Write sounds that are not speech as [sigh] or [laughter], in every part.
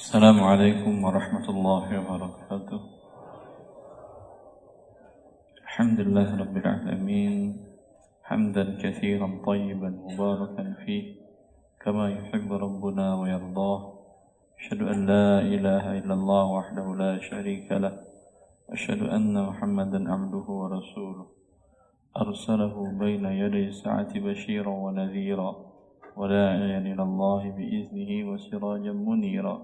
السلام عليكم ورحمة الله وبركاته. الحمد لله رب العالمين. حمدا كثيرا طيبا مباركا فيه كما يحب ربنا ويرضاه. أشهد أن لا إله إلا الله وحده لا شريك له. أشهد أن محمدا عبده ورسوله. أرسله بين يدي الساعة بشيرا ونذيرا. وداعيا إلى الله بإذنه وسراجا منيرا.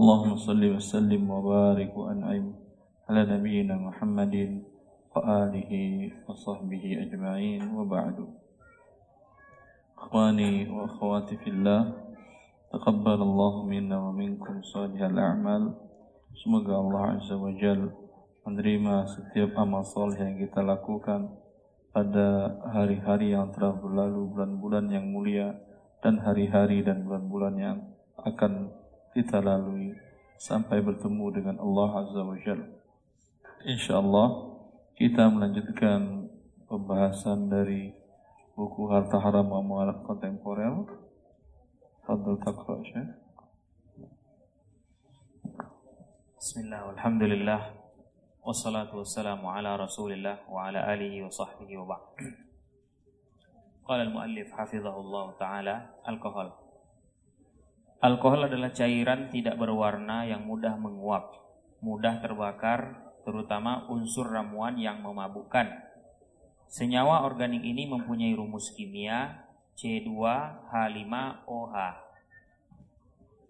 اللهم صل وسلم وبارك وأنعم على نبينا محمد وآله وصحبه أجمعين وبعد إخواني وأخواتي في الله تقبل الله منا ومنكم صالح الأعمال Semoga Allah Azza wa Jal menerima setiap amal soleh yang kita lakukan pada hari-hari yang telah berlalu, bulan-bulan yang mulia, dan hari-hari dan bulan-bulan yang akan kita lalui sampai bertemu dengan Allah Azza wa Jalla. InsyaAllah kita melanjutkan pembahasan dari buku Harta Haram Amalat Kontemporer. Fadl Taqra Syekh. Bismillah, alhamdulillah Wassalatu wassalamu ala rasulillah Wa ala alihi wa sahbihi wa ba'd Qala al-muallif hafizahullah ta'ala Alkohol Alkohol adalah cairan tidak berwarna yang mudah menguap Mudah terbakar Terutama unsur ramuan yang memabukkan. Senyawa organik ini mempunyai rumus kimia C2H5OH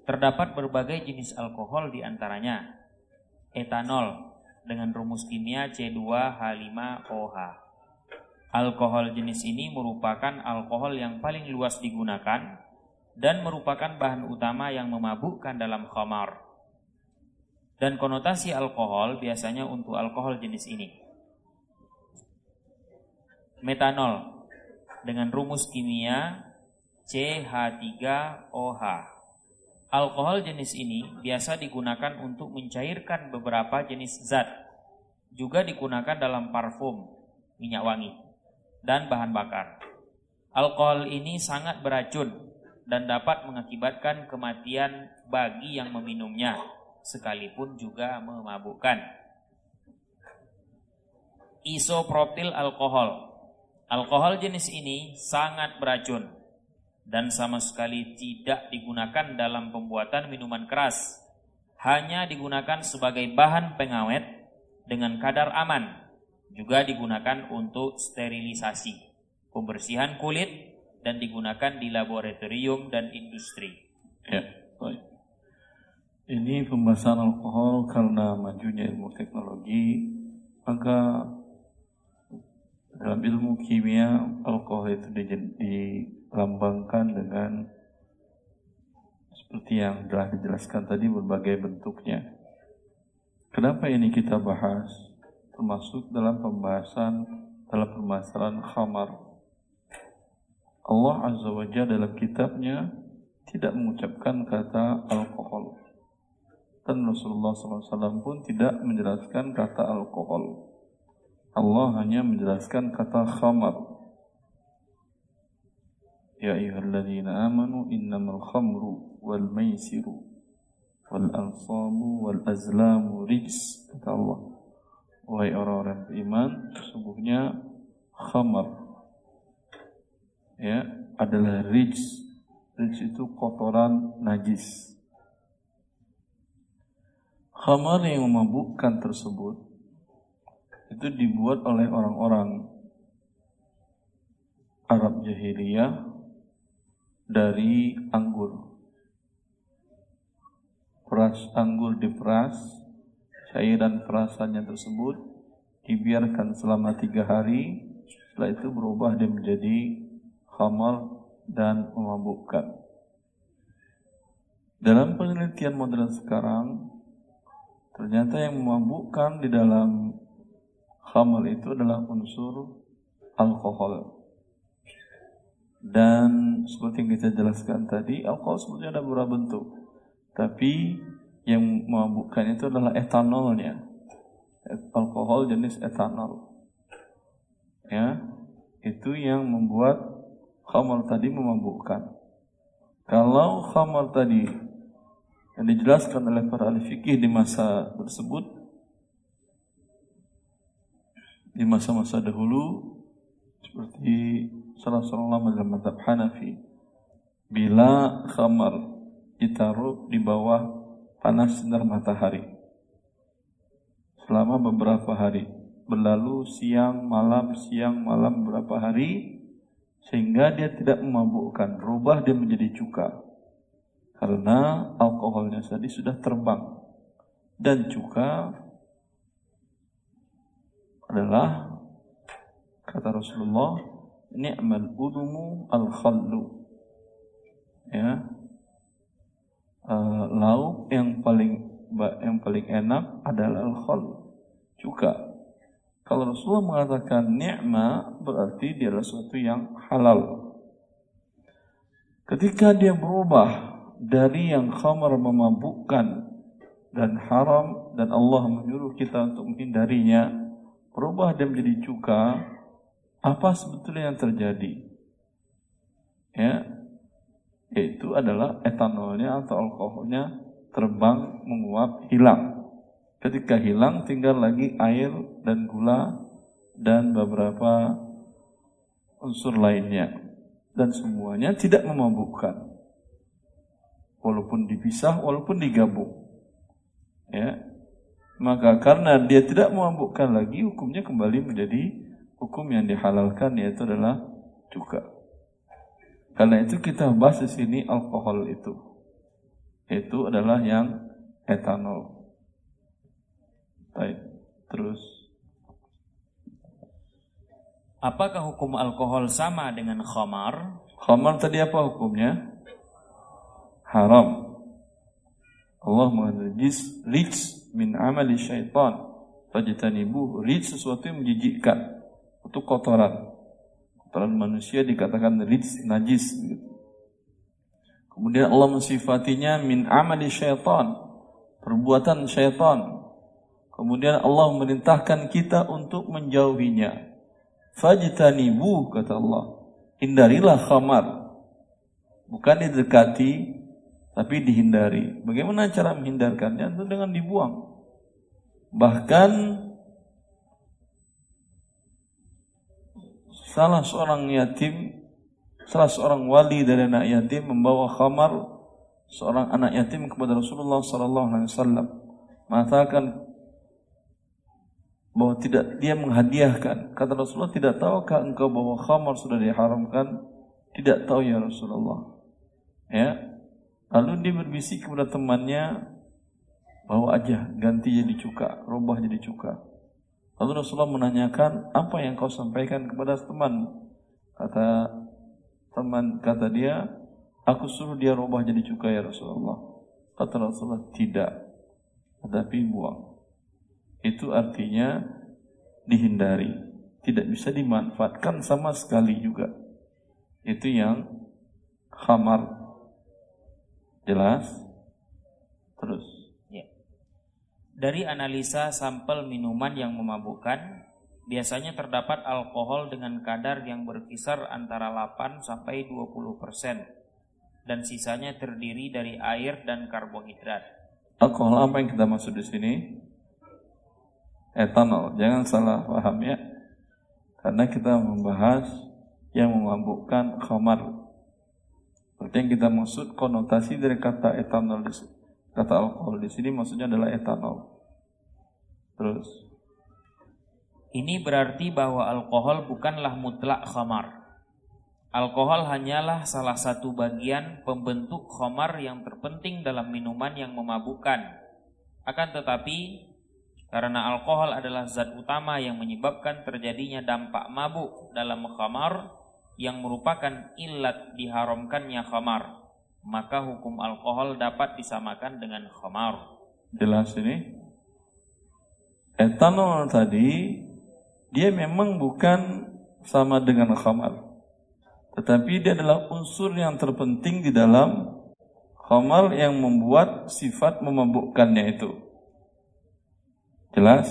Terdapat berbagai jenis alkohol di antaranya. Etanol dengan rumus kimia C2H5OH. Alkohol jenis ini merupakan alkohol yang paling luas digunakan dan merupakan bahan utama yang memabukkan dalam khamar. Dan konotasi alkohol biasanya untuk alkohol jenis ini. Metanol dengan rumus kimia CH3OH. Alkohol jenis ini biasa digunakan untuk mencairkan beberapa jenis zat. Juga digunakan dalam parfum, minyak wangi, dan bahan bakar. Alkohol ini sangat beracun dan dapat mengakibatkan kematian bagi yang meminumnya, sekalipun juga memabukkan. Isopropil alkohol. Alkohol jenis ini sangat beracun dan sama sekali tidak digunakan dalam pembuatan minuman keras. Hanya digunakan sebagai bahan pengawet dengan kadar aman. Juga digunakan untuk sterilisasi, pembersihan kulit dan digunakan di laboratorium dan industri. Ya, baik. Ini pembahasan alkohol karena majunya ilmu teknologi, maka dalam ilmu kimia alkohol itu di, di lambangkan dengan seperti yang telah dijelaskan tadi berbagai bentuknya. Kenapa ini kita bahas? Termasuk dalam pembahasan dalam permasalahan khamar. Allah Azza wa Jalla dalam kitabnya tidak mengucapkan kata alkohol. Dan Rasulullah SAW pun tidak menjelaskan kata alkohol. Allah hanya menjelaskan kata khamar. Ya ayyuhalladzina amanu innamal khamru wal maisiru wal ansabu wal azlamu rijs kata Allah. Wahai orang-orang beriman, sesungguhnya khamar ya adalah rijs rijs itu kotoran najis. Khamar yang memabukkan tersebut itu dibuat oleh orang-orang Arab jahiliyah dari anggur. Peras anggur diperas, cairan perasannya tersebut dibiarkan selama tiga hari, setelah itu berubah dia menjadi khamar dan memabukkan. Dalam penelitian modern sekarang, ternyata yang memabukkan di dalam khamar itu adalah unsur alkohol. Dan seperti yang kita jelaskan tadi, alkohol sebenarnya ada beberapa bentuk. Tapi yang memabukkan itu adalah etanolnya. Alkohol jenis etanol. Ya, itu yang membuat khamar tadi memabukkan. Kalau khamar tadi yang dijelaskan oleh para ahli fikih di masa tersebut di masa-masa dahulu seperti salah seorang ulama dalam madhab Hanafi bila khamar ditaruh di bawah panas sinar matahari selama beberapa hari berlalu siang malam siang malam beberapa hari sehingga dia tidak memabukkan rubah dia menjadi cuka. Karena alkoholnya tadi sudah terbang. Dan cuka adalah kata Rasulullah ni'mal udumu al khallu ya. Uh, lauk yang paling yang paling enak adalah al khall juga kalau Rasulullah mengatakan ni'ma berarti dia adalah sesuatu yang halal. Ketika dia berubah dari yang khamar memabukkan dan haram dan Allah menyuruh kita untuk menghindarinya berubah dan menjadi cuka apa sebetulnya yang terjadi? Ya yaitu adalah etanolnya atau alkoholnya terbang menguap hilang ketika hilang tinggal lagi air dan gula dan beberapa unsur lainnya dan semuanya tidak memabukkan walaupun dipisah walaupun digabung ya maka karena dia tidak memabukkan lagi hukumnya kembali menjadi hukum yang dihalalkan yaitu adalah juga. Karena itu kita bahas di sini alkohol itu. Itu adalah yang etanol. Baik. Terus Apakah hukum alkohol sama dengan khamar? Khamar tadi apa hukumnya? Haram. Allah mengatakan rijs min amali syaitan fajtanibu rijs sesuatu yang menjijikkan itu kotoran kotoran manusia dikatakan rijs najis kemudian Allah mensifatinya min amali syaitan perbuatan syaitan kemudian Allah memerintahkan kita untuk menjauhinya fajtanibu kata Allah hindarilah khamar bukan didekati tapi dihindari. Bagaimana cara menghindarkannya? Itu dengan dibuang. Bahkan salah seorang yatim, salah seorang wali dari anak yatim membawa khamar seorang anak yatim kepada Rasulullah sallallahu alaihi wasallam mengatakan bahwa tidak dia menghadiahkan. Kata Rasulullah, "Tidak tahukah engkau bahwa khamar sudah diharamkan?" Tidak tahu ya Rasulullah. Ya, Lalu dia berbisik kepada temannya, bawa aja, ganti jadi cuka, rubah jadi cuka. Lalu Rasulullah menanyakan, apa yang kau sampaikan kepada teman? Kata teman, kata dia, aku suruh dia rubah jadi cuka ya Rasulullah. Kata Rasulullah, tidak, tetapi buang. Itu artinya dihindari, tidak bisa dimanfaatkan sama sekali juga. Itu yang khamar Jelas? Terus. Ya. Dari analisa sampel minuman yang memabukkan, biasanya terdapat alkohol dengan kadar yang berkisar antara 8 sampai 20 persen dan sisanya terdiri dari air dan karbohidrat. Alkohol apa yang kita maksud di sini? Etanol. Jangan salah paham ya. Karena kita membahas yang memabukkan khamar Berarti yang kita maksud konotasi dari kata etanol di kata alkohol di sini maksudnya adalah etanol. Terus ini berarti bahwa alkohol bukanlah mutlak khamar. Alkohol hanyalah salah satu bagian pembentuk khamar yang terpenting dalam minuman yang memabukkan. Akan tetapi karena alkohol adalah zat utama yang menyebabkan terjadinya dampak mabuk dalam khamar, yang merupakan ilat diharamkannya khamar, maka hukum alkohol dapat disamakan dengan khamar. Jelas ini? Etanol tadi dia memang bukan sama dengan khamar. Tetapi dia adalah unsur yang terpenting di dalam khamar yang membuat sifat memabukkannya itu. Jelas?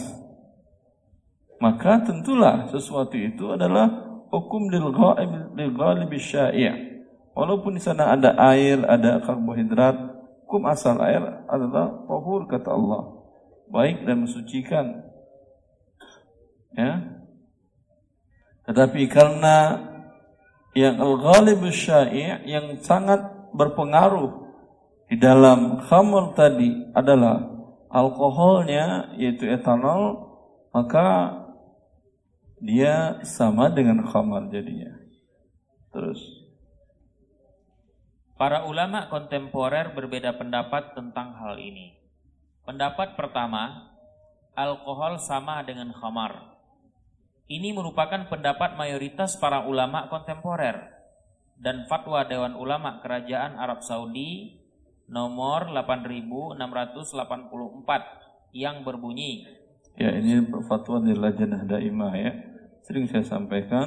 Maka tentulah sesuatu itu adalah hukum lil. Walaupun di sana ada air, ada karbohidrat, Hukum asal air adalah tahur kata Allah. Baik dan mensucikan. Ya. Tetapi karena yang al-ghalib syai' yang sangat berpengaruh di dalam khamr tadi adalah alkoholnya yaitu etanol maka dia sama dengan khamar jadinya. Terus Para ulama kontemporer berbeda pendapat tentang hal ini. Pendapat pertama, alkohol sama dengan khamar. Ini merupakan pendapat mayoritas para ulama kontemporer dan fatwa Dewan Ulama Kerajaan Arab Saudi nomor 8684 yang berbunyi Ya ini fatwa dari Lajnah Daimah ya. Sering saya sampaikan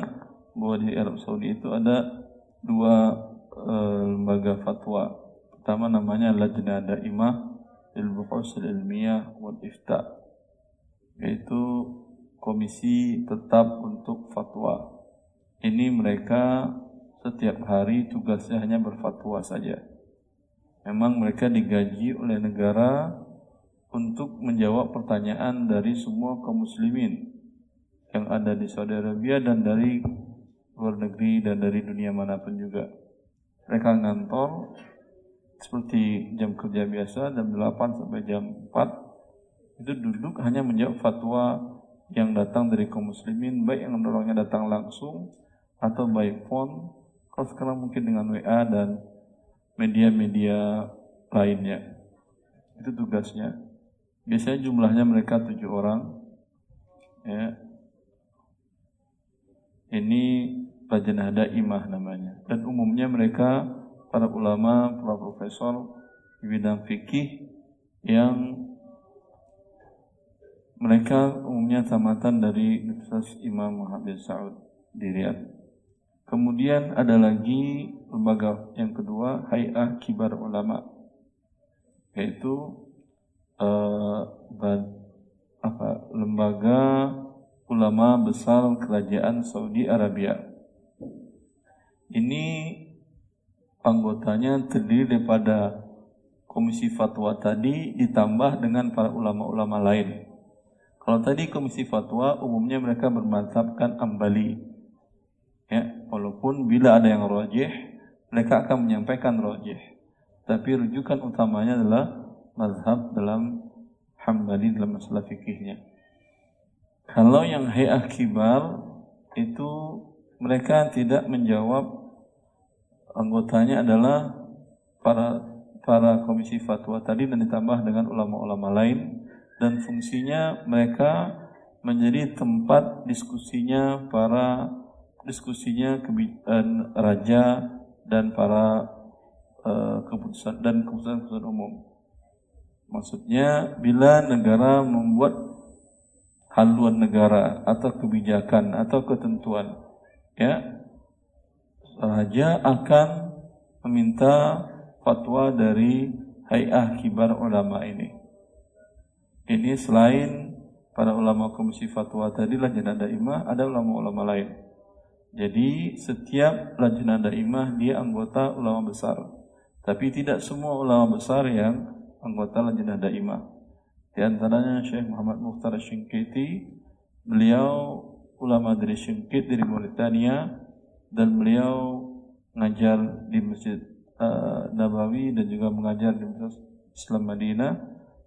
bahwa di Arab Saudi itu ada dua uh, lembaga fatwa. Pertama namanya Lajnah Daimah lil Buhus Ilmiyah wal Ifta. Yaitu komisi tetap untuk fatwa. Ini mereka setiap hari tugasnya hanya berfatwa saja. Memang mereka digaji oleh negara untuk menjawab pertanyaan dari semua kaum muslimin yang ada di Saudi Arabia dan dari luar negeri dan dari dunia mana pun juga. Mereka ngantor seperti jam kerja biasa jam 8 sampai jam 4 itu duduk hanya menjawab fatwa yang datang dari kaum muslimin baik yang dorongnya datang langsung atau by phone kalau sekarang mungkin dengan WA dan media-media lainnya itu tugasnya Biasanya jumlahnya mereka tujuh orang. Ya. Ini Lajnah Daimah namanya. Dan umumnya mereka para ulama, para profesor di bidang fikih yang mereka umumnya tamatan dari Universitas Imam Muhammad Saud di Riyadh. Kemudian ada lagi lembaga yang kedua, Hay'ah Kibar Ulama, yaitu uh, apa, lembaga ulama besar kerajaan Saudi Arabia. Ini anggotanya terdiri daripada komisi fatwa tadi ditambah dengan para ulama-ulama lain. Kalau tadi komisi fatwa umumnya mereka bermantapkan ambali. Ya, walaupun bila ada yang rojih, mereka akan menyampaikan rojih. Tapi rujukan utamanya adalah mazhab dalam Hambali dalam masalah fikihnya. Kalau yang hayah kibar itu mereka tidak menjawab anggotanya adalah para para komisi fatwa tadi dan ditambah dengan ulama-ulama lain dan fungsinya mereka menjadi tempat diskusinya para diskusinya kebijakan raja dan para uh, keputusan dan keputusan-keputusan umum. Maksudnya bila negara membuat haluan negara atau kebijakan atau ketentuan, ya, raja akan meminta fatwa dari Hay'ah Kibar Ulama ini. Ini selain para ulama komisi fatwa tadi lajnah daimah ada ulama-ulama lain. Jadi setiap lajnah daimah dia anggota ulama besar. Tapi tidak semua ulama besar yang anggota Lajnah Daimah. Di antaranya Syekh Muhammad Mukhtar Shinkiti, beliau ulama dari Shinkit dari Mauritania dan beliau mengajar di Masjid uh, Nabawi dan juga mengajar di Masjid Islam Madinah.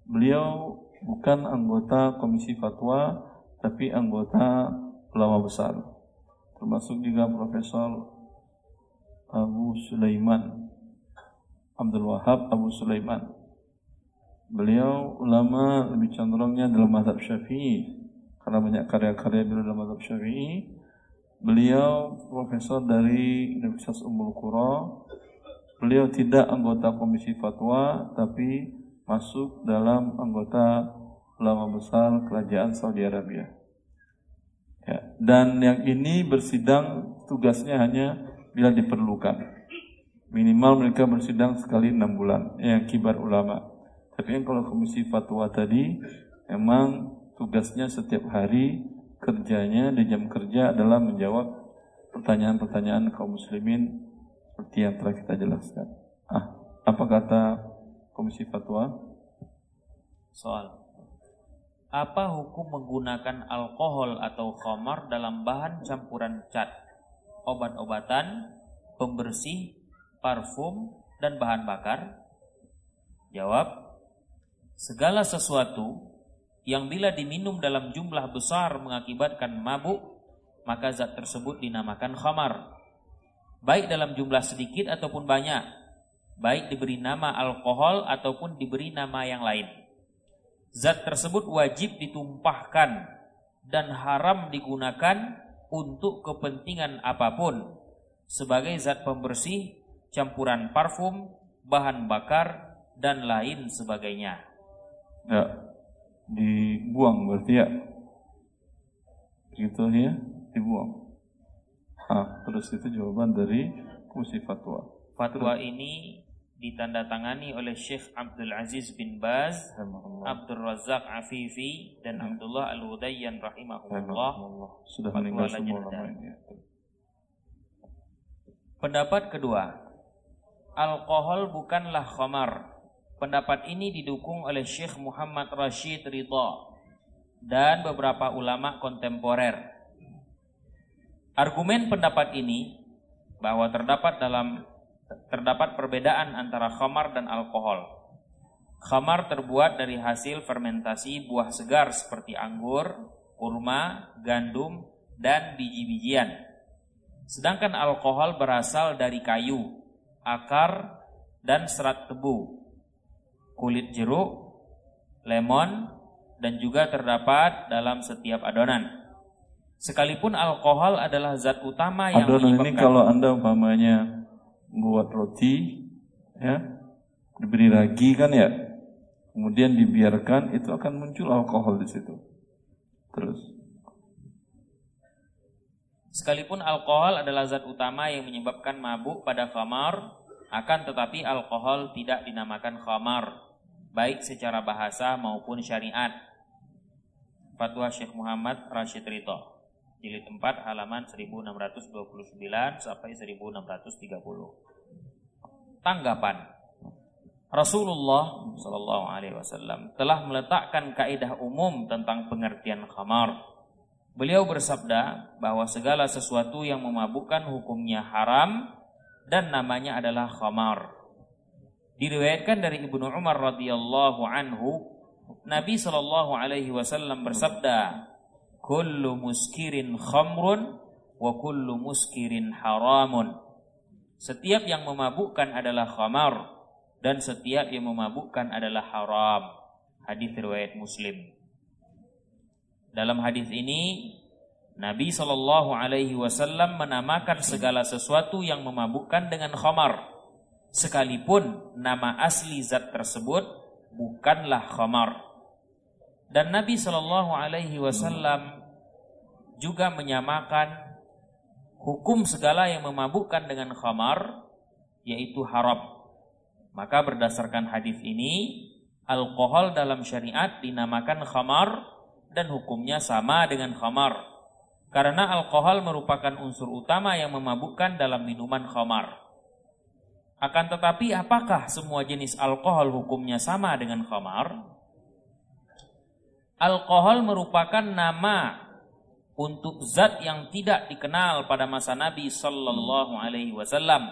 Beliau bukan anggota komisi fatwa tapi anggota ulama besar. Termasuk juga Profesor Abu Sulaiman Abdul Wahab Abu Sulaiman Beliau ulama lebih cenderungnya dalam mazhab Syafi'i karena banyak karya-karya beliau dalam mazhab Syafi'i. Beliau profesor dari Universitas Ummul Qura. Beliau tidak anggota komisi fatwa tapi masuk dalam anggota ulama besar kerajaan Saudi Arabia. Ya, dan yang ini bersidang tugasnya hanya bila diperlukan. Minimal mereka bersidang sekali enam bulan. Yang kibar ulama. Tapi yang kalau komisi fatwa tadi memang tugasnya setiap hari kerjanya di jam kerja adalah menjawab pertanyaan-pertanyaan kaum muslimin seperti yang telah kita jelaskan. Ah, apa kata Komisi Fatwa. Soal. Apa hukum menggunakan alkohol atau khamar dalam bahan campuran cat, obat-obatan, pembersih, parfum, dan bahan bakar? Jawab, segala sesuatu yang bila diminum dalam jumlah besar mengakibatkan mabuk, maka zat tersebut dinamakan khamar. Baik dalam jumlah sedikit ataupun banyak, baik diberi nama alkohol ataupun diberi nama yang lain zat tersebut wajib ditumpahkan dan haram digunakan untuk kepentingan apa pun sebagai zat pembersih, campuran parfum, bahan bakar dan lain sebagainya. Ya, dibuang berarti ya. Gitu ya, dibuang. Ah, terus itu jawaban dari Komisi Fatwa. Fatwa ini ditandatangani oleh Syekh Abdul Aziz bin Baz, Abdul Razak Afifi dan Abdullah Al-Hudayyan rahimahullah. Sudah meninggal semua ini. Pendapat kedua, alkohol bukanlah khamar. Pendapat ini didukung oleh Syekh Muhammad Rashid Ridha dan beberapa ulama kontemporer. Argumen pendapat ini bahwa terdapat dalam terdapat perbedaan antara khamar dan alkohol. Khamar terbuat dari hasil fermentasi buah segar seperti anggur, kurma, gandum, dan biji-bijian. Sedangkan alkohol berasal dari kayu, akar, dan serat tebu, kulit jeruk, lemon, dan juga terdapat dalam setiap adonan. Sekalipun alkohol adalah zat utama yang adonan ini kalau anda umpamanya buat roti ya diberi ragi kan ya. Kemudian dibiarkan itu akan muncul alkohol di situ. Terus. Sekalipun alkohol adalah zat utama yang menyebabkan mabuk pada khamar akan tetapi alkohol tidak dinamakan khamar baik secara bahasa maupun syariat. Fatwa Syekh Muhammad Rashid Rito jilid 4 halaman 1629 sampai 1630. Tanggapan Rasulullah Shallallahu Alaihi Wasallam telah meletakkan kaidah umum tentang pengertian khamar. Beliau bersabda bahwa segala sesuatu yang memabukkan hukumnya haram dan namanya adalah khamar. Diriwayatkan dari Ibnu Umar radhiyallahu anhu, Nabi Shallallahu alaihi wasallam bersabda, kullu muskirin khamrun wa kullu muskirin haramun. Setiap yang memabukkan adalah khamar dan setiap yang memabukkan adalah haram. Hadis riwayat Muslim. Dalam hadis ini Nabi Shallallahu Alaihi Wasallam menamakan segala sesuatu yang memabukkan dengan khamar, sekalipun nama asli zat tersebut bukanlah khamar. Dan Nabi Shallallahu Alaihi Wasallam juga menyamakan hukum segala yang memabukkan dengan khamar yaitu haram. Maka berdasarkan hadis ini, alkohol dalam syariat dinamakan khamar dan hukumnya sama dengan khamar. Karena alkohol merupakan unsur utama yang memabukkan dalam minuman khamar. Akan tetapi apakah semua jenis alkohol hukumnya sama dengan khamar? Alkohol merupakan nama untuk zat yang tidak dikenal pada masa Nabi Sallallahu Alaihi Wasallam.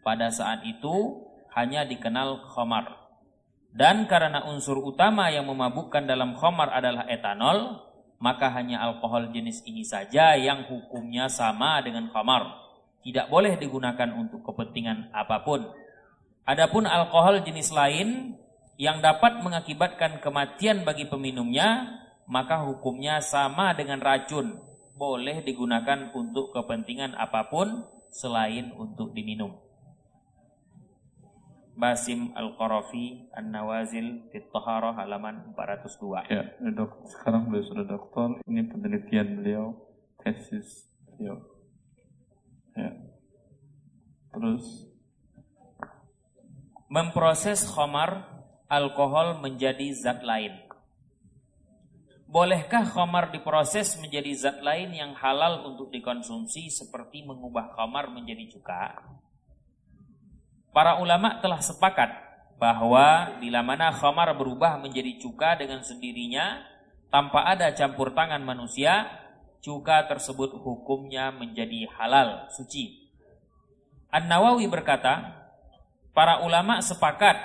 Pada saat itu hanya dikenal khamar. Dan karena unsur utama yang memabukkan dalam khamar adalah etanol, maka hanya alkohol jenis ini saja yang hukumnya sama dengan khamar. Tidak boleh digunakan untuk kepentingan apa pun. Adapun alkohol jenis lain yang dapat mengakibatkan kematian bagi peminumnya, maka hukumnya sama dengan racun, boleh digunakan untuk kepentingan apa pun selain untuk diminum. Basim Al-Qarafi An-Nawazil Fit Taharah halaman 402. Ya, dok, sekarang beliau sudah doktor. Ini penelitian beliau, tesis beliau. Ya. Terus memproses khamar alkohol menjadi zat lain. Bolehkah khamar diproses menjadi zat lain yang halal untuk dikonsumsi seperti mengubah khamar menjadi cuka? Para ulama telah sepakat bahwa bila mana khamar berubah menjadi cuka dengan sendirinya tanpa ada campur tangan manusia, cuka tersebut hukumnya menjadi halal, suci. An-Nawawi berkata, para ulama sepakat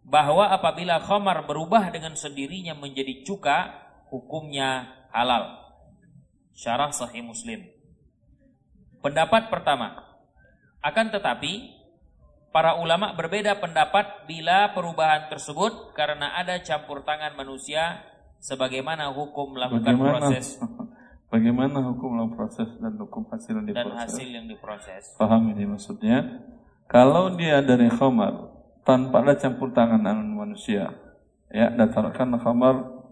bahwa apabila khamar berubah dengan sendirinya menjadi cuka, hukumnya halal. Syarah Sahih Muslim. Pendapat pertama, akan tetapi Para ulama berbeda pendapat bila perubahan tersebut karena ada campur tangan manusia sebagaimana hukum melakukan bagaimana, proses. [laughs] Bagaimana hukum melakukan proses dan hukum hasil yang diproses? dan hasil yang diproses. Paham ini maksudnya? Kalau dia dari khamar tanpa ada campur tangan manusia ya datangkan khamar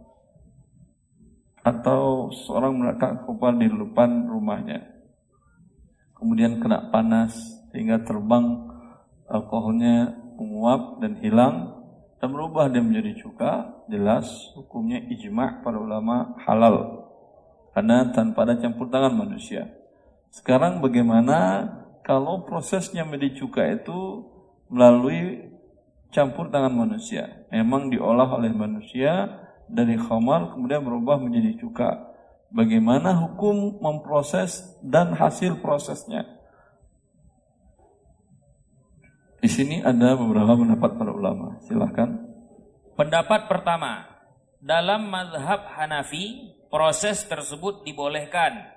atau seorang meletakkan khamar di depan rumahnya kemudian kena panas sehingga terbang alkoholnya menguap dan hilang dan berubah dia menjadi cuka, jelas hukumnya ijma' para ulama halal. Karena tanpa ada campur tangan manusia. Sekarang bagaimana kalau prosesnya menjadi cuka itu melalui campur tangan manusia. Memang diolah oleh manusia dari khamar kemudian berubah menjadi cuka. Bagaimana hukum memproses dan hasil prosesnya? Di sini ada beberapa pendapat para ulama. Silahkan. Pendapat pertama, dalam mazhab Hanafi, proses tersebut dibolehkan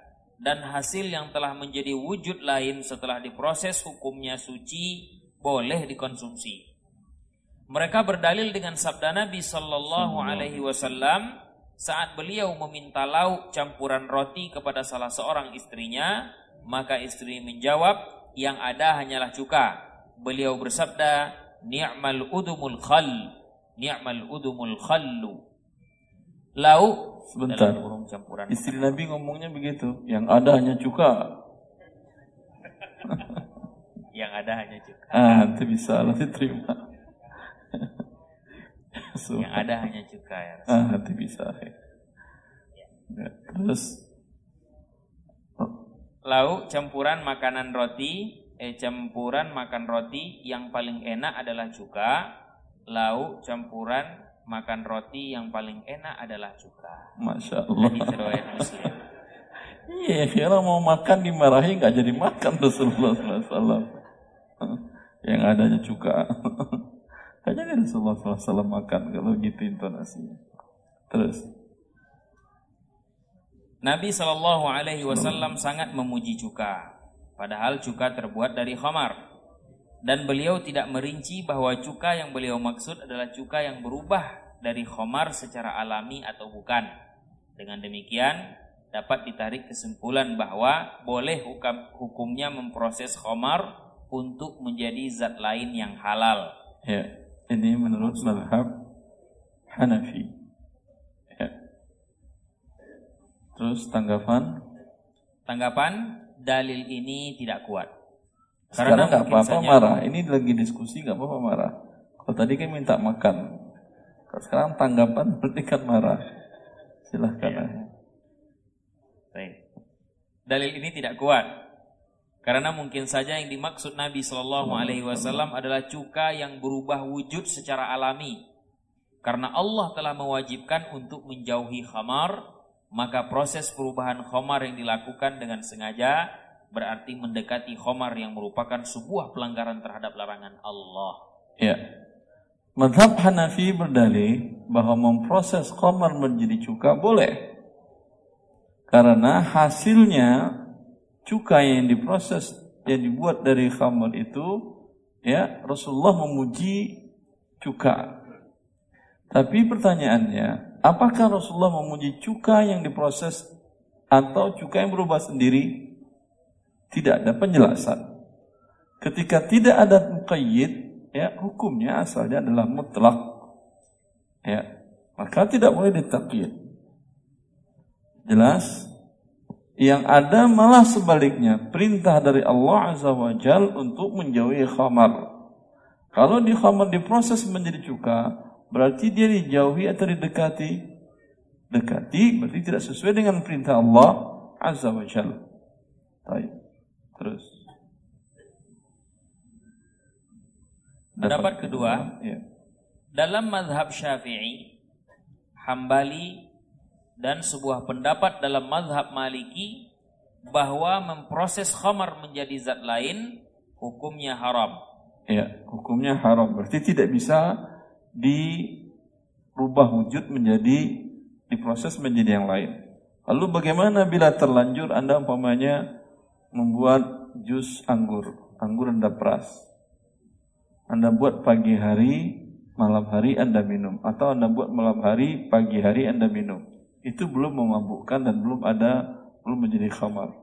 dan hasil yang telah menjadi wujud lain setelah diproses hukumnya suci boleh dikonsumsi. Mereka berdalil dengan sabda Nabi Sallallahu Alaihi Wasallam saat beliau meminta lauk campuran roti kepada salah seorang istrinya, maka istri menjawab, yang ada hanyalah cuka beliau bersabda, "Ni'mal udumul khal, ni'mal udumul khallu." Lau sebentar. campuran. Istri Nabi ngomongnya begitu, yang ada hanya cuka. [laughs] yang ada hanya cuka. Ah, nanti bisa nanti terima. [laughs] Yang ada hanya cuka ya. Ah, nanti bisa. Ya. Ya, terus lauk campuran makanan roti eh, campuran makan roti yang paling enak adalah cuka, lauk campuran makan roti yang paling enak adalah cuka. Masya Allah. [laughs] Muslim. Iya, kira mau makan dimarahi nggak jadi makan Rasulullah SAW. yang adanya cuka. [laughs] Kayaknya Rasulullah SAW makan kalau gitu intonasinya. Terus. Nabi Shallallahu Alaihi Wasallam sangat memuji cuka. Padahal cuka terbuat dari khamar. Dan beliau tidak merinci bahwa cuka yang beliau maksud adalah cuka yang berubah dari khamar secara alami atau bukan. Dengan demikian, dapat ditarik kesimpulan bahwa boleh hukum, hukumnya memproses khamar untuk menjadi zat lain yang halal. Ya, ini menurut mazhab Hanafi. Ya. Terus tanggapan? Tanggapan dalil ini tidak kuat. Karena nggak apa-apa marah. Ini lagi diskusi nggak apa-apa marah. Kalau tadi kan minta makan. Kalau sekarang tanggapan [laughs] berarti kan marah. Silahkan. Ya. Baik. Dalil ini tidak kuat. Karena mungkin saja yang dimaksud Nabi Shallallahu Alaihi Wasallam adalah cuka yang berubah wujud secara alami. Karena Allah telah mewajibkan untuk menjauhi khamar maka proses perubahan khomar yang dilakukan dengan sengaja berarti mendekati khomar yang merupakan sebuah pelanggaran terhadap larangan Allah. Ya. Madhab Hanafi berdalih bahwa memproses khomar menjadi cuka boleh. Karena hasilnya cuka yang diproses yang dibuat dari khamar itu ya Rasulullah memuji cuka. Tapi pertanyaannya, Apakah Rasulullah memuji cuka yang diproses atau cuka yang berubah sendiri? Tidak ada penjelasan. Ketika tidak ada muqayyid, ya hukumnya asalnya adalah mutlak. Ya, maka tidak boleh ditakyid. Jelas? Yang ada malah sebaliknya, perintah dari Allah Azza wa Jal untuk menjauhi khamar. Kalau di khamar diproses menjadi cuka, Berarti dia dijauhi atau didekati? Dekati berarti tidak sesuai dengan perintah Allah Azza wa Jalla. Baik. Terus. Pendapat kedua, ya. dalam madhab syafi'i, hambali, dan sebuah pendapat dalam madhab maliki bahwa memproses khamar menjadi zat lain hukumnya haram. Ya, hukumnya haram. Berarti tidak bisa dirubah wujud menjadi diproses menjadi yang lain. Lalu bagaimana bila terlanjur Anda umpamanya membuat jus anggur, anggur rendah peras. Anda buat pagi hari, malam hari Anda minum. Atau Anda buat malam hari, pagi hari Anda minum. Itu belum memabukkan dan belum ada, belum menjadi khamar.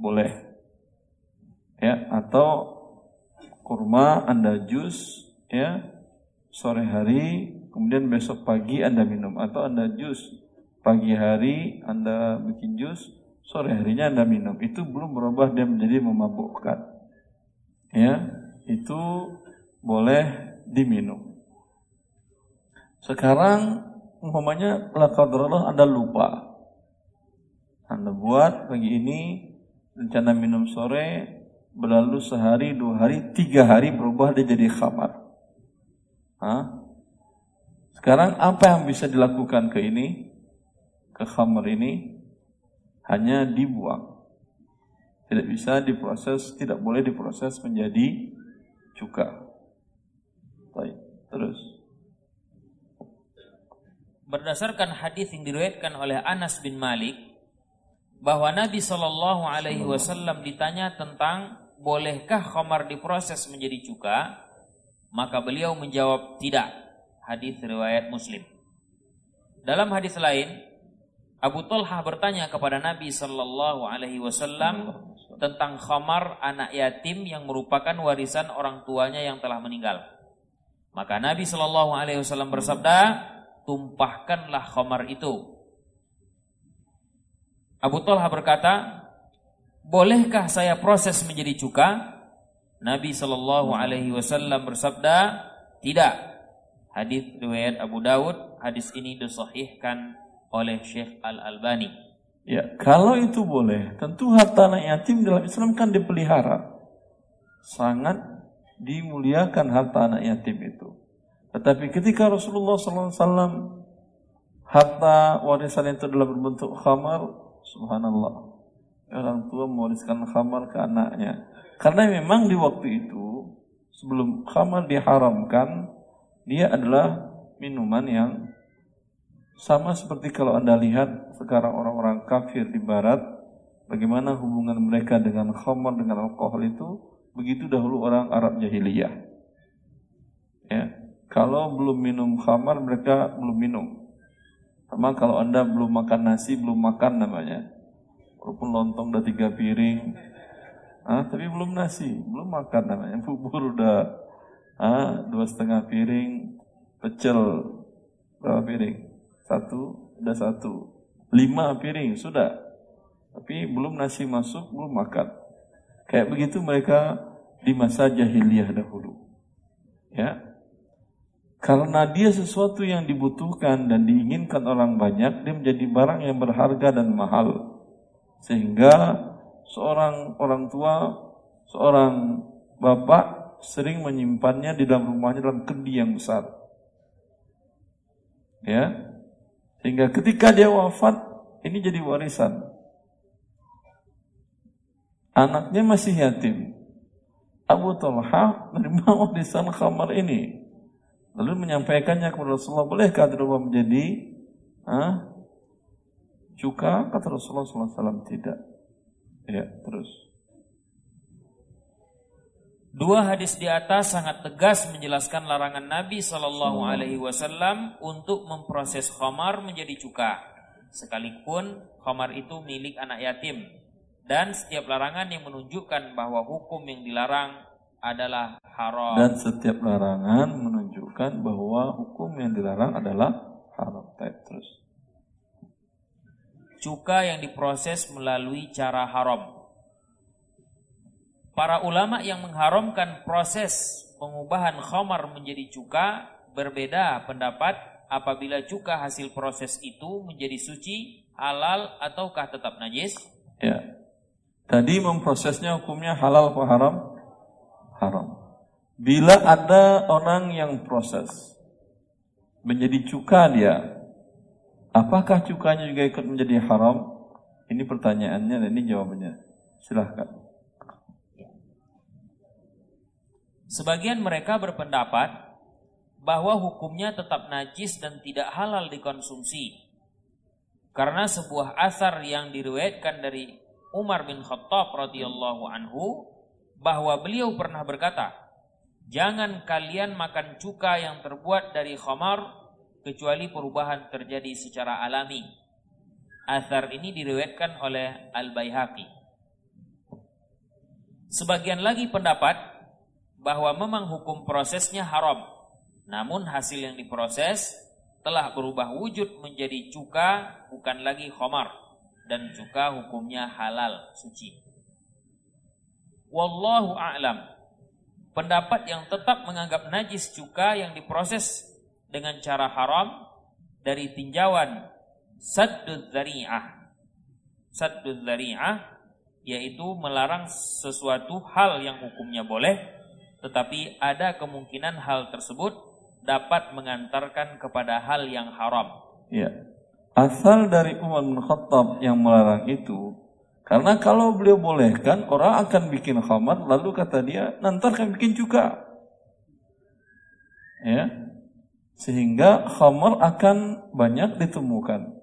Boleh. Ya, atau kurma Anda jus, ya, sore hari, kemudian besok pagi Anda minum. Atau Anda jus, pagi hari Anda bikin jus, sore harinya Anda minum. Itu belum berubah dia menjadi memabukkan. Ya, itu boleh diminum. Sekarang umpamanya lakadrallah Anda lupa. Anda buat pagi ini rencana minum sore berlalu sehari, dua hari, tiga hari berubah dia jadi khamar. Hah? Sekarang apa yang bisa dilakukan ke ini? Ke khamar ini hanya dibuang. Tidak bisa diproses, tidak boleh diproses menjadi cuka. Baik, terus. Berdasarkan hadis yang diriwayatkan oleh Anas bin Malik bahwa Nabi Shallallahu Alaihi Wasallam ditanya tentang bolehkah khamar diproses menjadi cuka, maka beliau menjawab tidak. Hadis riwayat Muslim. Dalam hadis lain, Abu Talha bertanya kepada Nabi Shallallahu Alaihi Wasallam tentang khamar anak yatim yang merupakan warisan orang tuanya yang telah meninggal. Maka Nabi Shallallahu Alaihi Wasallam bersabda, tumpahkanlah khamar itu. Abu Talha berkata, bolehkah saya proses menjadi cuka? Nabi Shallallahu Alaihi Wasallam bersabda, tidak. Hadis riwayat Abu Dawud, hadis ini disahihkan oleh Syekh Al Albani. Ya, kalau itu boleh, tentu harta anak yatim dalam Islam kan dipelihara. Sangat dimuliakan harta anak yatim itu. Tetapi ketika Rasulullah SAW harta warisan itu adalah berbentuk khamar, subhanallah. Orang tua mewariskan khamar ke anaknya. Karena memang di waktu itu sebelum khamar diharamkan, dia adalah minuman yang sama seperti kalau Anda lihat sekarang orang-orang kafir di barat, bagaimana hubungan mereka dengan khamar, dengan alkohol itu, Begitu dahulu orang Arab jahiliyah. Ya. Kalau belum minum khamar mereka belum minum. Sama kalau anda belum makan nasi belum makan namanya. Walaupun lontong udah tiga piring, ah, tapi belum nasi, belum makan namanya. Bubur udah ah, dua setengah piring, pecel berapa piring? Satu, udah satu. Lima piring sudah, tapi belum nasi masuk, belum makan. Kayak begitu mereka di masa jahiliyah dahulu. Ya. Karena dia sesuatu yang dibutuhkan dan diinginkan orang banyak, dia menjadi barang yang berharga dan mahal. Sehingga seorang orang tua, seorang bapak sering menyimpannya di dalam rumahnya dalam kendi yang besar. Ya. Sehingga ketika dia wafat, ini jadi warisan. Anaknya masih yatim. Abu Talha menerima warisan khamar ini. Lalu menyampaikannya kepada Rasulullah, bolehkah dirubah menjadi ah, cuka? Kata Rasulullah SAW, tidak. Ya, terus. Dua hadis di atas sangat tegas menjelaskan larangan Nabi Shallallahu Alaihi Wasallam untuk memproses khamar menjadi cuka, sekalipun khamar itu milik anak yatim dan setiap larangan yang menunjukkan bahwa hukum yang dilarang adalah haram. Dan setiap larangan menunjukkan bahwa hukum yang dilarang adalah haram. Terus. Cuka yang diproses melalui cara haram. Para ulama yang mengharamkan proses pengubahan khamar menjadi cuka berbeda pendapat apabila cuka hasil proses itu menjadi suci, halal ataukah tetap najis? Ya. Tadi memprosesnya hukumnya halal atau haram? Haram. Bila ada orang yang proses menjadi cuka dia, apakah cukanya juga ikut menjadi haram? Ini pertanyaannya dan ini jawabannya. Silahkan. Sebagian mereka berpendapat bahwa hukumnya tetap najis dan tidak halal dikonsumsi. Karena sebuah asar yang diriwayatkan dari Umar bin Khattab radhiyallahu anhu bahwa beliau pernah berkata, "Jangan kalian makan cuka yang terbuat dari khamar kecuali perubahan terjadi secara alami." Asar ini diriwayatkan oleh Al-Baihaqi. Sebagian lagi pendapat bahwa memang hukum prosesnya haram. Namun hasil yang diproses telah berubah wujud menjadi cuka bukan lagi khomar dan cuka hukumnya halal suci. Wallahu a'lam. Pendapat yang tetap menganggap najis cuka yang diproses dengan cara haram dari tinjauan saddud dzari'ah. Saddud dzari'ah yaitu melarang sesuatu hal yang hukumnya boleh tetapi ada kemungkinan hal tersebut dapat mengantarkan kepada hal yang haram. Ya. Asal dari Umar bin Khattab yang melarang itu karena kalau beliau bolehkan orang akan bikin khamar lalu kata dia nanti akan bikin juga. Ya. Sehingga khamar akan banyak ditemukan.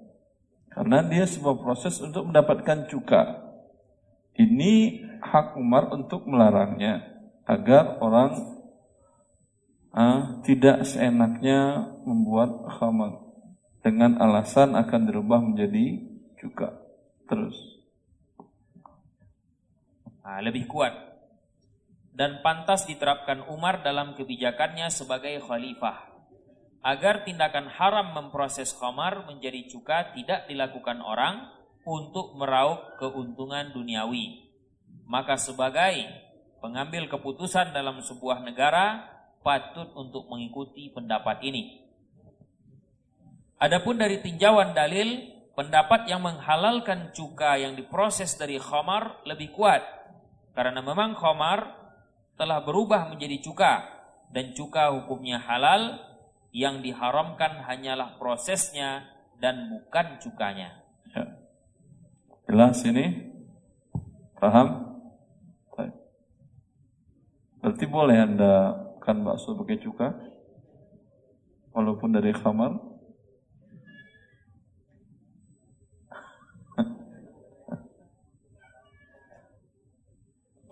Karena dia sebuah proses untuk mendapatkan cuka. Ini hak Umar untuk melarangnya agar orang uh, tidak seenaknya membuat khamar dengan alasan akan dirubah menjadi cuka. Terus. Nah, lebih kuat dan pantas diterapkan Umar dalam kebijakannya sebagai khalifah agar tindakan haram memproses khamar menjadi cuka tidak dilakukan orang untuk meraup keuntungan duniawi. Maka sebagai pengambil keputusan dalam sebuah negara patut untuk mengikuti pendapat ini. Adapun dari tinjauan dalil, pendapat yang menghalalkan cuka yang diproses dari khamar lebih kuat karena memang khamar telah berubah menjadi cuka dan cuka hukumnya halal yang diharamkan hanyalah prosesnya dan bukan cukanya. Ya. Jelas ini? Paham? Berarti boleh Anda makan bakso pakai cuka? Walaupun dari kamar?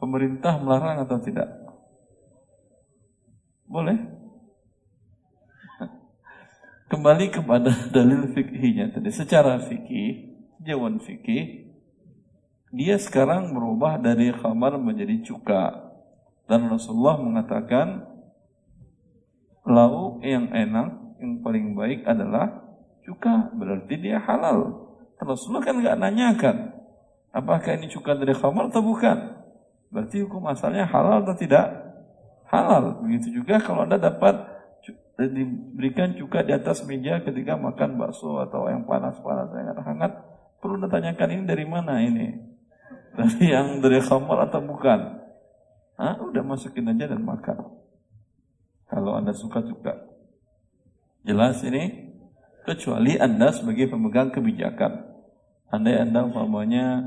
Pemerintah melarang atau tidak? Boleh? [laughs] kembali kepada [laughs] dalil fikihnya tadi. Secara fikih, jawan fikih, dia sekarang berubah dari khamar menjadi cuka. Dan Rasulullah mengatakan, lauk yang enak, yang paling baik adalah cuka. Berarti dia halal. Rasulullah kan nggak nanyakan, apakah ini cuka dari khamar atau bukan. Berarti hukum asalnya halal atau tidak? Halal. Begitu juga kalau Anda dapat diberikan juga di atas meja ketika makan bakso atau yang panas-panas. Yang hangat perlu ditanyakan ini dari mana ini? Dari yang dari khamar atau bukan? Hah? udah masukin aja dan makan. Kalau anda suka juga. Jelas ini? Kecuali anda sebagai pemegang kebijakan. Andai anda umpamanya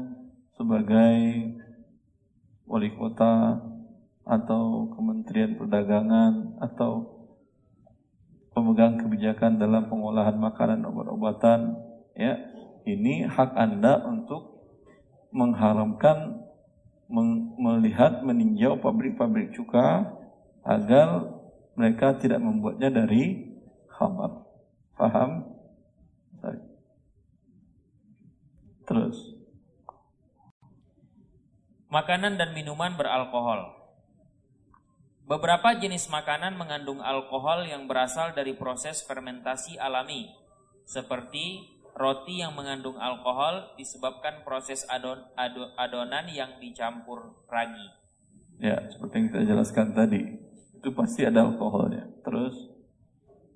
sebagai wali kota atau kementerian perdagangan atau pemegang kebijakan dalam pengolahan makanan obat-obatan ya ini hak Anda untuk mengharamkan melihat meninjau pabrik-pabrik cuka agar mereka tidak membuatnya dari khamar. Paham? Terus. Makanan dan minuman beralkohol. Beberapa jenis makanan mengandung alkohol yang berasal dari proses fermentasi alami, seperti roti yang mengandung alkohol disebabkan proses adon, adon, adonan yang dicampur ragi. Ya, seperti yang kita jelaskan tadi, itu pasti ada alkoholnya. Terus?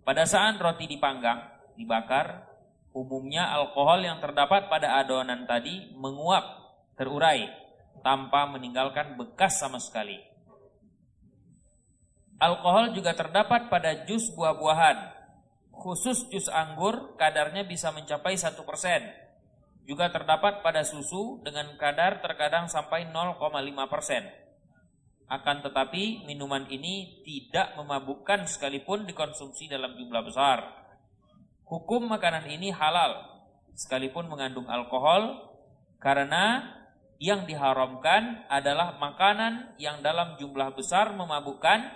Pada saat roti dipanggang, dibakar, umumnya alkohol yang terdapat pada adonan tadi menguap, terurai, tanpa meninggalkan bekas sama sekali. Alkohol juga terdapat pada jus buah-buahan. Khusus jus anggur kadarnya bisa mencapai 1%. Juga terdapat pada susu dengan kadar terkadang sampai 0,5%. Akan tetapi minuman ini tidak memabukkan sekalipun dikonsumsi dalam jumlah besar. Hukum makanan ini halal sekalipun mengandung alkohol karena yang diharamkan adalah makanan yang dalam jumlah besar memabukkan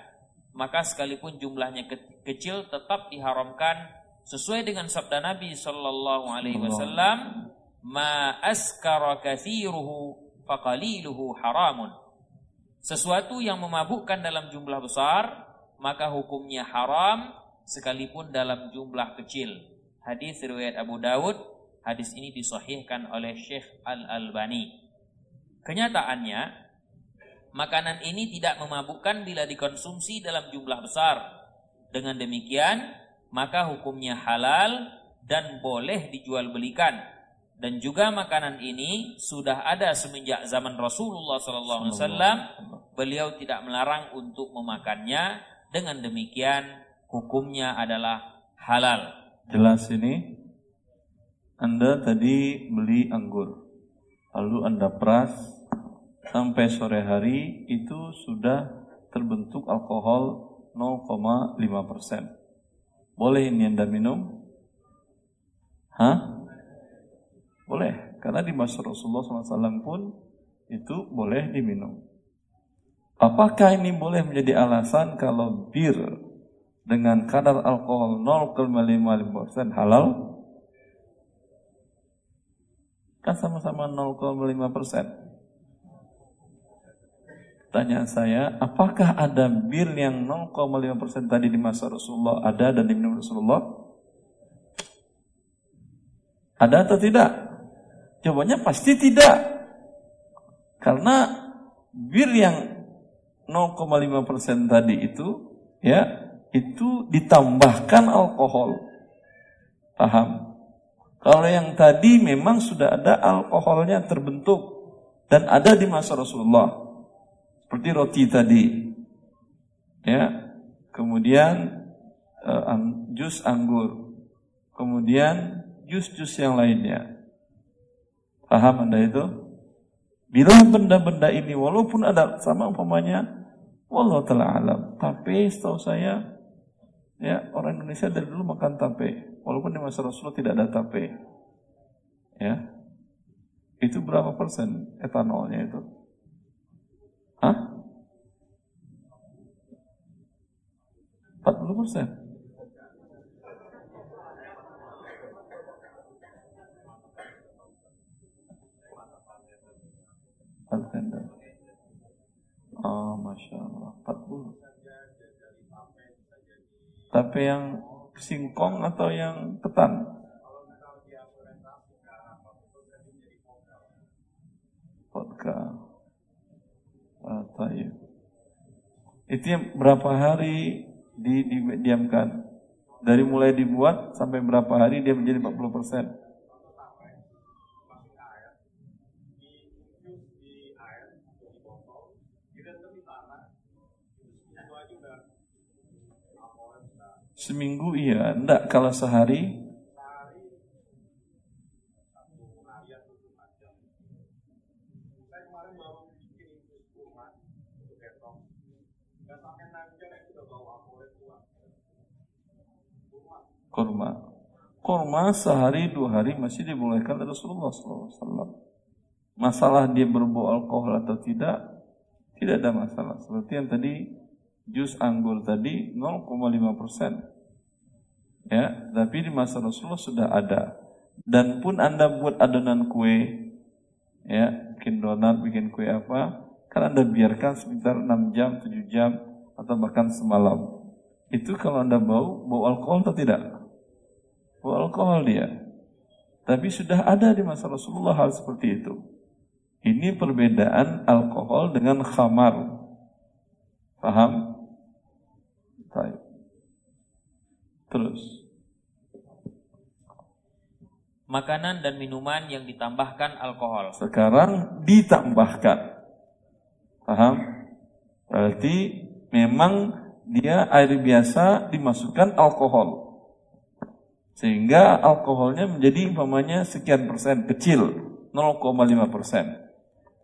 maka sekalipun jumlahnya kecil tetap diharamkan. Sesuai dengan sabda Nabi sallallahu alaihi wasallam ma askara kathiruhu faqaliluhu haramun. Sesuatu yang memabukkan dalam jumlah besar maka hukumnya haram sekalipun dalam jumlah kecil. Hadis riwayat Abu Dawud hadis ini disahihkan oleh Syekh Al-Albani kenyataannya Makanan ini tidak memabukkan bila dikonsumsi dalam jumlah besar. Dengan demikian, maka hukumnya halal dan boleh dijual belikan. Dan juga makanan ini sudah ada semenjak zaman Rasulullah SAW. Beliau tidak melarang untuk memakannya. Dengan demikian, hukumnya adalah halal. Jelas ini. Anda tadi beli anggur. Lalu Anda peras sampai sore hari itu sudah terbentuk alkohol 0,5 persen. Boleh ini anda minum? Hah? Boleh, karena di masa Rasulullah SAW pun itu boleh diminum. Apakah ini boleh menjadi alasan kalau bir dengan kadar alkohol 0,55% halal? Kan sama-sama 0,5%. Tanya saya, apakah ada bir yang 0,5% tadi di masa Rasulullah ada dan diminum Rasulullah? Ada atau tidak? Jawabannya pasti tidak. Karena bir yang 0,5% tadi itu ya itu ditambahkan alkohol. Paham? Kalau yang tadi memang sudah ada alkoholnya terbentuk dan ada di masa Rasulullah. Seperti roti tadi. Ya. Kemudian uh, jus anggur. Kemudian jus-jus yang lainnya. Paham Anda itu? Bila benda-benda ini walaupun ada sama umpamanya wallah taala alam, tapi setahu saya ya orang Indonesia dari dulu makan tape walaupun di masa Rasulullah tidak ada tape. Ya. Itu berapa persen etanolnya itu? Hah? 40 persen. Oh, Masya Allah. 40. Tapi yang singkong atau yang ketan? Vodka. Ah, Itu yang berapa hari di, didiamkan? Dari mulai dibuat sampai berapa hari dia menjadi 40 persen? Seminggu iya, enggak kalau sehari kurma. Kurma sehari dua hari masih dibolehkan oleh Rasulullah SAW. Masalah dia berbau alkohol atau tidak, tidak ada masalah. Seperti yang tadi jus anggur tadi 0,5 persen. Ya, tapi di masa Rasulullah sudah ada. Dan pun anda buat adonan kue, ya, bikin donat, bikin kue apa, kan anda biarkan sekitar 6 jam, 7 jam, atau bahkan semalam. Itu kalau anda bau, bau alkohol atau tidak? alkohol dia. Tapi sudah ada di masa Rasulullah hal seperti itu. Ini perbedaan alkohol dengan khamar. Paham? Baik. Terus. Makanan dan minuman yang ditambahkan alkohol. Sekarang ditambahkan. Paham? Berarti memang dia air biasa dimasukkan alkohol. Sehingga alkoholnya menjadi umpamanya sekian persen kecil, 0,5 persen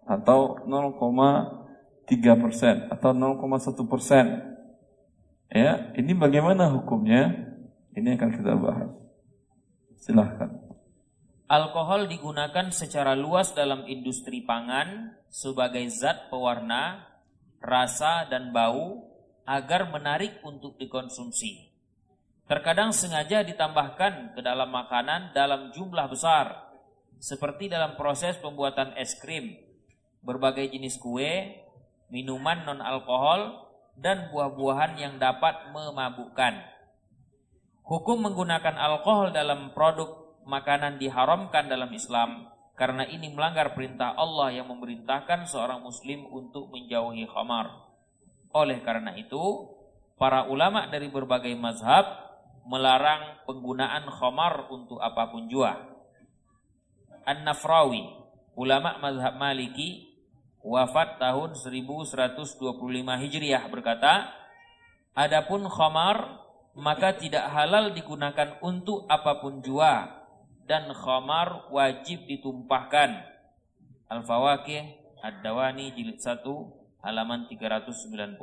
atau 0,3 persen atau 0,1 persen. Ya, ini bagaimana hukumnya? Ini akan kita bahas. Silahkan. Alkohol digunakan secara luas dalam industri pangan sebagai zat pewarna, rasa, dan bau agar menarik untuk dikonsumsi. Terkadang sengaja ditambahkan ke dalam makanan dalam jumlah besar, seperti dalam proses pembuatan es krim, berbagai jenis kue, minuman non-alkohol, dan buah-buahan yang dapat memabukkan. Hukum menggunakan alkohol dalam produk makanan diharamkan dalam Islam karena ini melanggar perintah Allah yang memerintahkan seorang muslim untuk menjauhi khamar. Oleh karena itu, para ulama dari berbagai mazhab melarang penggunaan khamar untuk apa pun jua. An-Nafrawi, ulama mazhab Maliki, wafat tahun 1125 Hijriah berkata, Adapun khamar maka tidak halal digunakan untuk apa pun jua dan khamar wajib ditumpahkan. Al-Fawaqih Ad-Dawani jilid 1 halaman 390.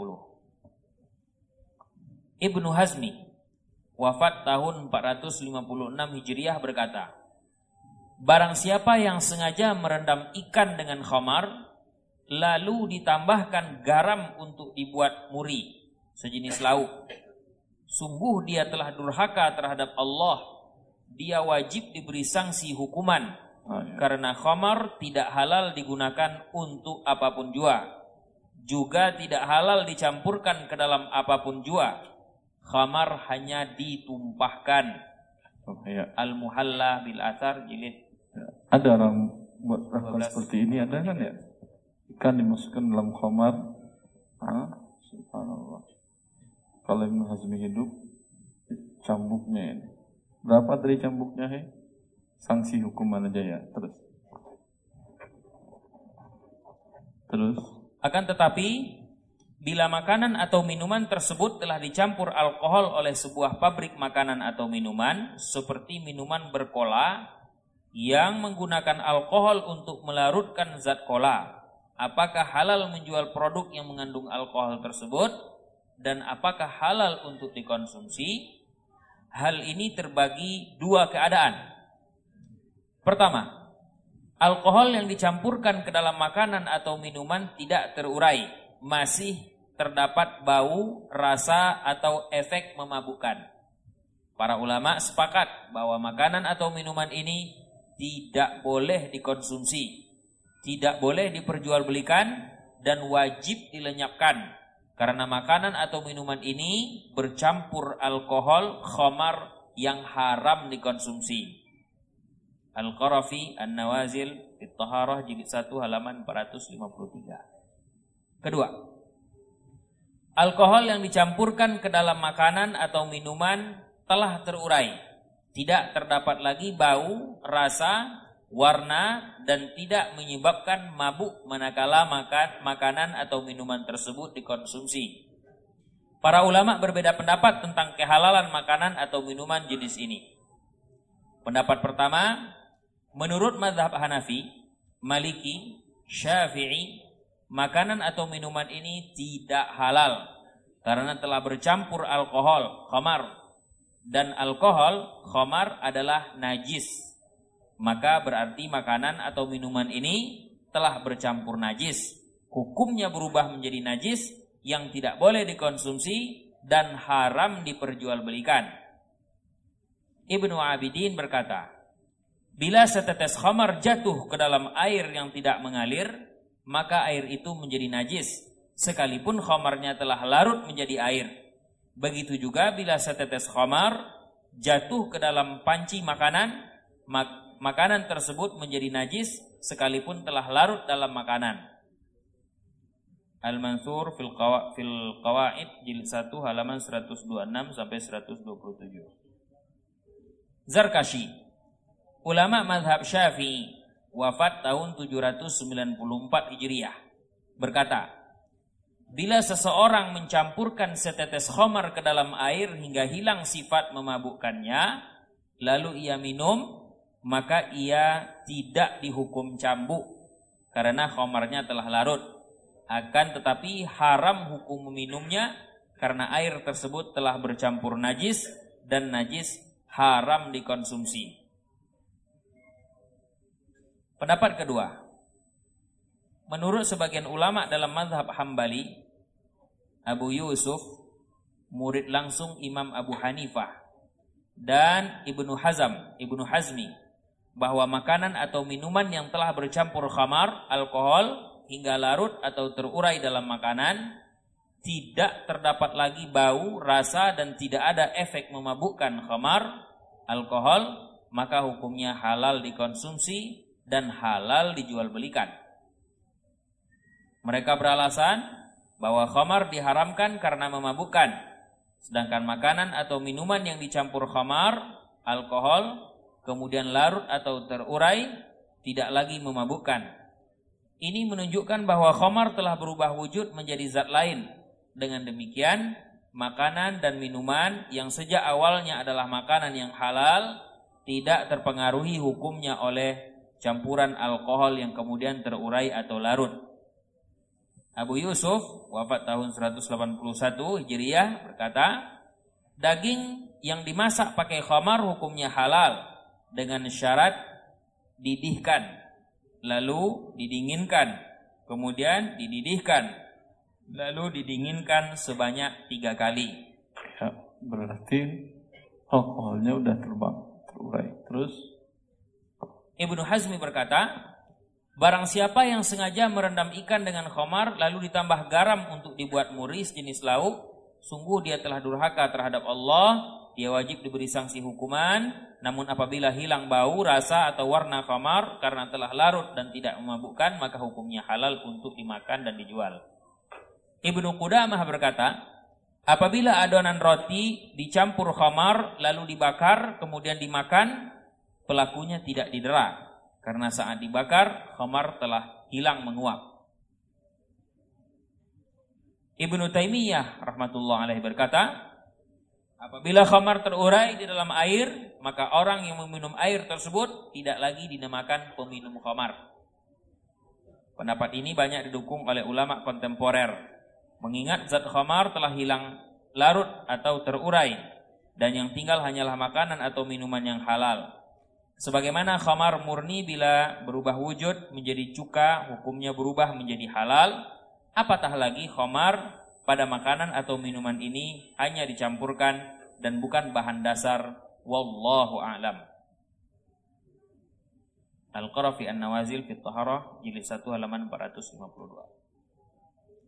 Ibnu Hazmi wafat tahun 456 Hijriah berkata, Barang siapa yang sengaja merendam ikan dengan khamar, lalu ditambahkan garam untuk dibuat muri, sejenis lauk. Sungguh dia telah durhaka terhadap Allah. Dia wajib diberi sanksi hukuman. Oh, ya. Karena khamar tidak halal digunakan untuk apa pun jua juga tidak halal dicampurkan ke dalam apa pun jua. Khamar hanya ditumpahkan. Oh, ya. Al-Muhalla bil Athar jilid. Ya. Ada orang buat rakam seperti ini ada kan ya? Ikan dimasukkan dalam khamar. Ah, subhanallah. Kalau Ibn Hazmi hidup, cambuknya ini. Berapa dari cambuknya? He? Sanksi hukuman aja ya. Terus. Terus. Akan tetapi, bila makanan atau minuman tersebut telah dicampur alkohol oleh sebuah pabrik makanan atau minuman, seperti minuman berkola, yang menggunakan alkohol untuk melarutkan zat kola, apakah halal menjual produk yang mengandung alkohol tersebut, dan apakah halal untuk dikonsumsi? Hal ini terbagi dua keadaan. Pertama, Alkohol yang dicampurkan ke dalam makanan atau minuman tidak terurai, masih terdapat bau, rasa, atau efek memabukkan. Para ulama sepakat bahwa makanan atau minuman ini tidak boleh dikonsumsi, tidak boleh diperjualbelikan, dan wajib dilenyapkan. Karena makanan atau minuman ini bercampur alkohol, khamar yang haram dikonsumsi. Al-Qarafi An-Nawazil Fit-Taharah jilid 1 halaman 453. Kedua, alkohol yang dicampurkan ke dalam makanan atau minuman telah terurai. Tidak terdapat lagi bau, rasa, warna dan tidak menyebabkan mabuk manakala makan makanan atau minuman tersebut dikonsumsi. Para ulama berbeda pendapat tentang kehalalan makanan atau minuman jenis ini. Pendapat pertama, Menurut mazhab Hanafi, Maliki, Syafi'i, makanan atau minuman ini tidak halal karena telah bercampur alkohol, khamar. Dan alkohol, khamar adalah najis. Maka berarti makanan atau minuman ini telah bercampur najis. Hukumnya berubah menjadi najis yang tidak boleh dikonsumsi dan haram diperjualbelikan. Ibnu Abidin berkata, Bila setetes khamar jatuh ke dalam air yang tidak mengalir, maka air itu menjadi najis, sekalipun khamarnya telah larut menjadi air. Begitu juga bila setetes khamar jatuh ke dalam panci makanan, mak makanan tersebut menjadi najis, sekalipun telah larut dalam makanan. Al-Mansur fil, fil Qawaid jilid 1 halaman 126 sampai 127. Zarkashi ulama madhab syafi'i wafat tahun 794 Hijriah berkata, Bila seseorang mencampurkan setetes khamar ke dalam air hingga hilang sifat memabukkannya, lalu ia minum, maka ia tidak dihukum cambuk karena khamarnya telah larut. Akan tetapi haram hukum meminumnya karena air tersebut telah bercampur najis dan najis haram dikonsumsi. Pendapat kedua, menurut sebagian ulama dalam mazhab Hambali, Abu Yusuf, murid langsung Imam Abu Hanifah, dan Ibnu Hazam, Ibnu Hazmi, bahwa makanan atau minuman yang telah bercampur khamar, alkohol, hingga larut atau terurai dalam makanan, tidak terdapat lagi bau, rasa, dan tidak ada efek memabukkan khamar, alkohol, maka hukumnya halal dikonsumsi dan halal dijual belikan. Mereka beralasan bahwa khamar diharamkan karena memabukkan. Sedangkan makanan atau minuman yang dicampur khamar, alkohol, kemudian larut atau terurai, tidak lagi memabukkan. Ini menunjukkan bahwa khamar telah berubah wujud menjadi zat lain. Dengan demikian, makanan dan minuman yang sejak awalnya adalah makanan yang halal, tidak terpengaruhi hukumnya oleh campuran alkohol yang kemudian terurai atau larut. Abu Yusuf wafat tahun 181 Hijriah berkata, daging yang dimasak pakai khamar hukumnya halal dengan syarat didihkan, lalu didinginkan, kemudian dididihkan, lalu didinginkan sebanyak tiga kali. Ya, berarti alkoholnya udah terbang, terurai. Terus Ibnu Hazmi berkata, Barang siapa yang sengaja merendam ikan dengan khamar lalu ditambah garam untuk dibuat muris jenis lauk, sungguh dia telah durhaka terhadap Allah, dia wajib diberi sanksi hukuman, namun apabila hilang bau, rasa atau warna khamar karena telah larut dan tidak memabukkan, maka hukumnya halal untuk dimakan dan dijual. Ibnu Qudamah berkata, apabila adonan roti dicampur khamar lalu dibakar kemudian dimakan, pelakunya tidak didera karena saat dibakar, khamar telah hilang menguap. Ibnu Taimiyah rahmatullah alaih berkata, apabila khamar terurai di dalam air, maka orang yang meminum air tersebut tidak lagi dinamakan peminum khamar. Pendapat ini banyak didukung oleh ulama kontemporer. Mengingat zat khamar telah hilang larut atau terurai dan yang tinggal hanyalah makanan atau minuman yang halal. Sebagaimana khamar murni bila berubah wujud menjadi cuka, hukumnya berubah menjadi halal. Apatah lagi khamar pada makanan atau minuman ini hanya dicampurkan dan bukan bahan dasar. Wallahu a'lam. Al-Qarafi An-Nawazil fi Taharah jilid 1 halaman 452.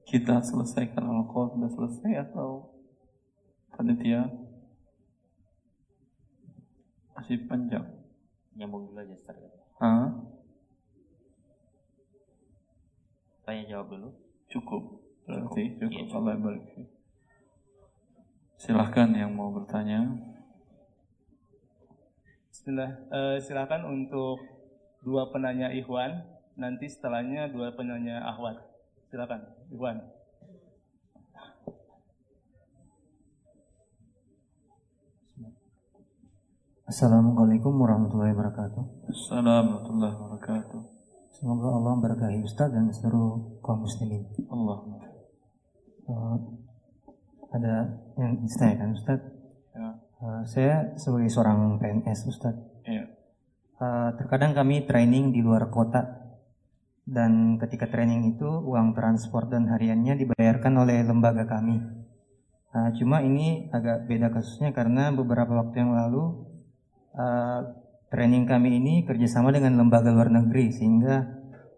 Kita selesaikan al-qawl sudah selesai atau panitia masih panjang? Nyambung dulu aja Ustaz. Hah? Tanya jawab dulu. Cukup. Berarti cukup. Iya. Allah barik. Silahkan yang mau bertanya. Bismillah. Eh, silakan untuk dua penanya Ikhwan, nanti setelahnya dua penanya Ahwat. Silakan, Ikhwan. Assalamualaikum warahmatullahi wabarakatuh. Assalamualaikum warahmatullahi wabarakatuh. Semoga Allah memberkahi Ustaz dan seluruh kaum muslimin. Allah. Eh, ada yang ditanyakan Ustaz. Ya. Eh, saya sebagai seorang PNS Ustaz. Iya. eh, terkadang kami training di luar kota dan ketika training itu uang transport dan hariannya dibayarkan oleh lembaga kami. Eh, cuma ini agak beda kasusnya karena beberapa waktu yang lalu eh, training kami ini kerjasama dengan lembaga luar negeri sehingga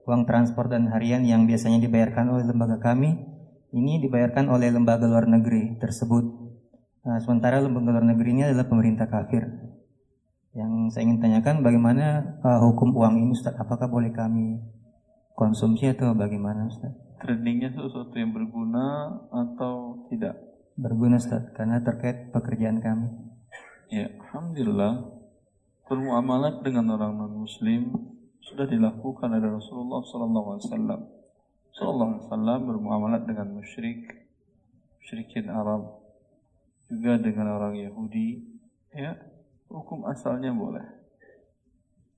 uang transport dan harian yang biasanya dibayarkan oleh lembaga kami ini dibayarkan oleh lembaga luar negeri tersebut. Nah, sementara lembaga luar negeri ini adalah pemerintah kafir. Yang saya ingin tanyakan bagaimana uh, hukum uang ini Ustaz? Apakah boleh kami konsumsi atau bagaimana Ustaz? Trainingnya sesuatu yang berguna atau tidak? Berguna Ustaz karena terkait pekerjaan kami. Ya, alhamdulillah bermuamalat dengan orang non muslim sudah dilakukan oleh Rasulullah sallallahu alaihi wasallam. Sallallahu Alaihi Wasallam bermuamalat dengan musyrik, musyrikin Arab, juga dengan orang Yahudi, ya hukum asalnya boleh.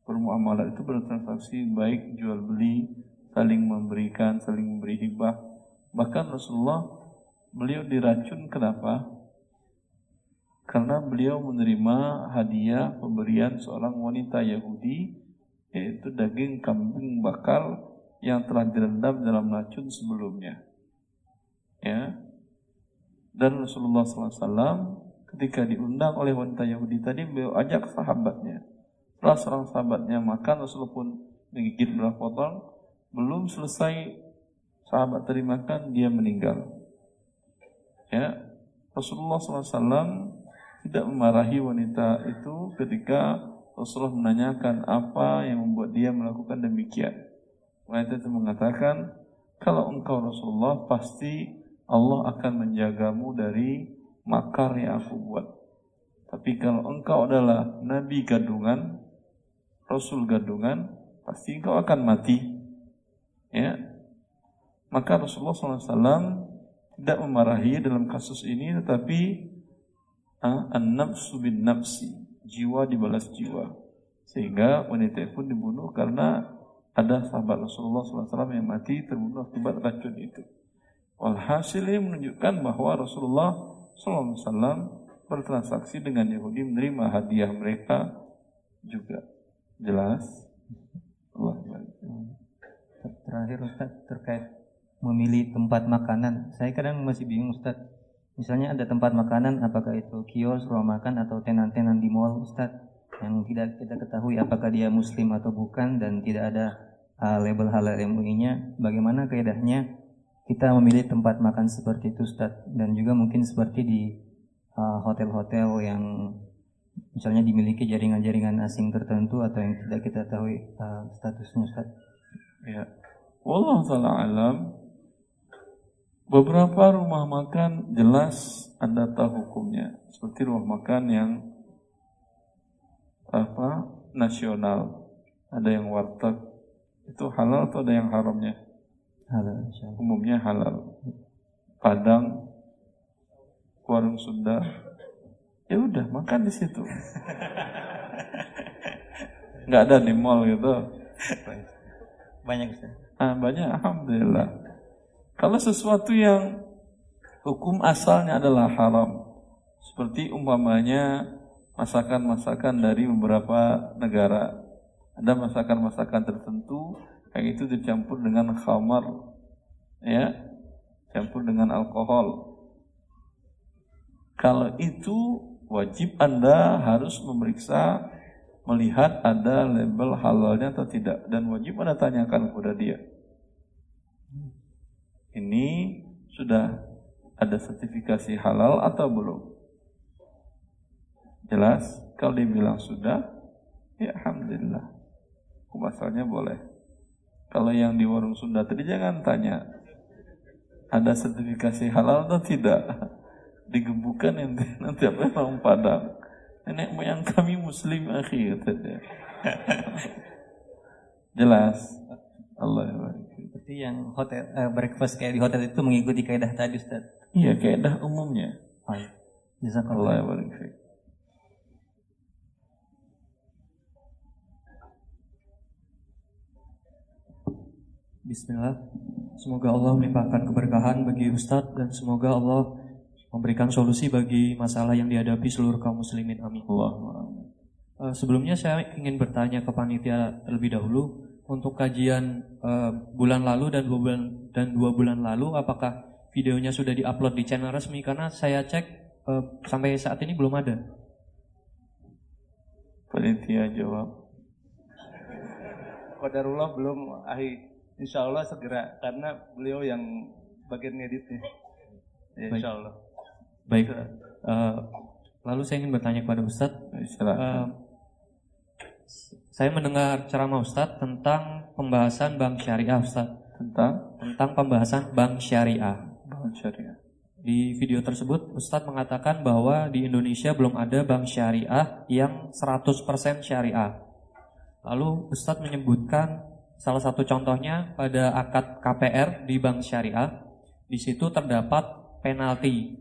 Bermuamalat itu bertransaksi baik jual beli, saling memberikan, saling memberi hibah. Bahkan Rasulullah beliau diracun kenapa? Karena beliau menerima hadiah pemberian seorang wanita Yahudi yaitu daging kambing bakar yang telah direndam dalam racun sebelumnya. Ya. Dan Rasulullah SAW ketika diundang oleh wanita Yahudi tadi beliau ajak sahabatnya. Setelah seorang sahabatnya makan Rasulullah pun menggigit beberapa potong. Belum selesai sahabat tadi makan dia meninggal. Ya. Rasulullah SAW tidak memarahi wanita itu ketika Rasulullah menanyakan apa yang membuat dia melakukan demikian. Wanita itu mengatakan, kalau engkau Rasulullah pasti Allah akan menjagamu dari makar yang aku buat. Tapi kalau engkau adalah Nabi gadungan, Rasul gadungan, pasti engkau akan mati. Ya, maka Rasulullah SAW tidak memarahi dalam kasus ini, tetapi an-nafsu bin nafsi, jiwa dibalas jiwa. Sehingga wanita pun dibunuh karena ada sahabat Rasulullah SAW yang mati terbunuh akibat racun itu. Walhasil ini menunjukkan bahwa Rasulullah SAW bertransaksi dengan Yahudi menerima hadiah mereka juga. Jelas? Allah Terakhir Ustaz terkait memilih tempat makanan. Saya kadang masih bingung Ustaz. Misalnya ada tempat makanan, apakah itu kios, rumah makan, atau tenan-tenan di mall Ustaz yang tidak kita ketahui apakah dia muslim atau bukan dan tidak ada uh, label halal MUI-nya, bagaimana keedahnya kita memilih tempat makan seperti itu Ustaz dan juga mungkin seperti di uh, hotel-hotel uh, yang misalnya dimiliki jaringan-jaringan asing tertentu atau yang tidak kita tahu uh, statusnya Ustaz. Ya. Wallah taala alam Beberapa rumah makan jelas ada tahu hukumnya seperti rumah makan yang apa nasional. Ada yang warteg. Itu halal atau ada yang haramnya? Halal umumnya halal. Padang warung Sunda. Ya udah makan di situ. [laughs] Nggak ada di mall gitu. Banyak Ustaz. ah, banyak alhamdulillah. Kalau sesuatu yang hukum asalnya adalah haram seperti umpamanya masakan-masakan dari beberapa negara. Ada masakan-masakan tertentu yang itu dicampur dengan khamar, ya, campur dengan alkohol. Kalau itu wajib Anda harus memeriksa melihat ada label halalnya atau tidak dan wajib Anda tanyakan kepada dia. Ini sudah ada sertifikasi halal atau belum? Jelas? Kalau dibilang sudah, ya Alhamdulillah. Asalnya boleh. Kalau yang di warung Sunda tadi jangan tanya, ada sertifikasi halal atau tidak? Digebukan nanti, nanti apa orang Padang. Nenek moyang kami muslim akhir. Jelas. Allah Seperti yang hotel uh, breakfast kayak di hotel itu mengikuti kaidah tadi Ustaz. Iya, kaidah umumnya. Oh, Jazakallah. Allah Bismillah. Semoga Allah melimpahkan keberkahan bagi Ustadz dan semoga Allah memberikan solusi bagi masalah yang dihadapi seluruh kaum muslimin. Amin. Allah. Uh, sebelumnya saya ingin bertanya ke panitia terlebih dahulu untuk kajian uh, bulan lalu dan dua bulan dan dua bulan lalu apakah videonya sudah diupload di channel resmi karena saya cek uh, sampai saat ini belum ada. Panitia jawab. Qadarullah belum akhir Insya Allah segera karena beliau yang bagian ngeditnya. Ya, insya Allah. Baik. Uh, lalu saya ingin bertanya kepada Ustadz. Uh, saya mendengar ceramah Ustadz tentang pembahasan bank syariah Ustadz. Tentang? Tentang pembahasan bank syariah. Bank syariah. Di video tersebut Ustadz mengatakan bahwa di Indonesia belum ada bank syariah yang 100% syariah. Lalu Ustadz menyebutkan salah satu contohnya pada akad KPR di bank syariah, di situ terdapat penalti.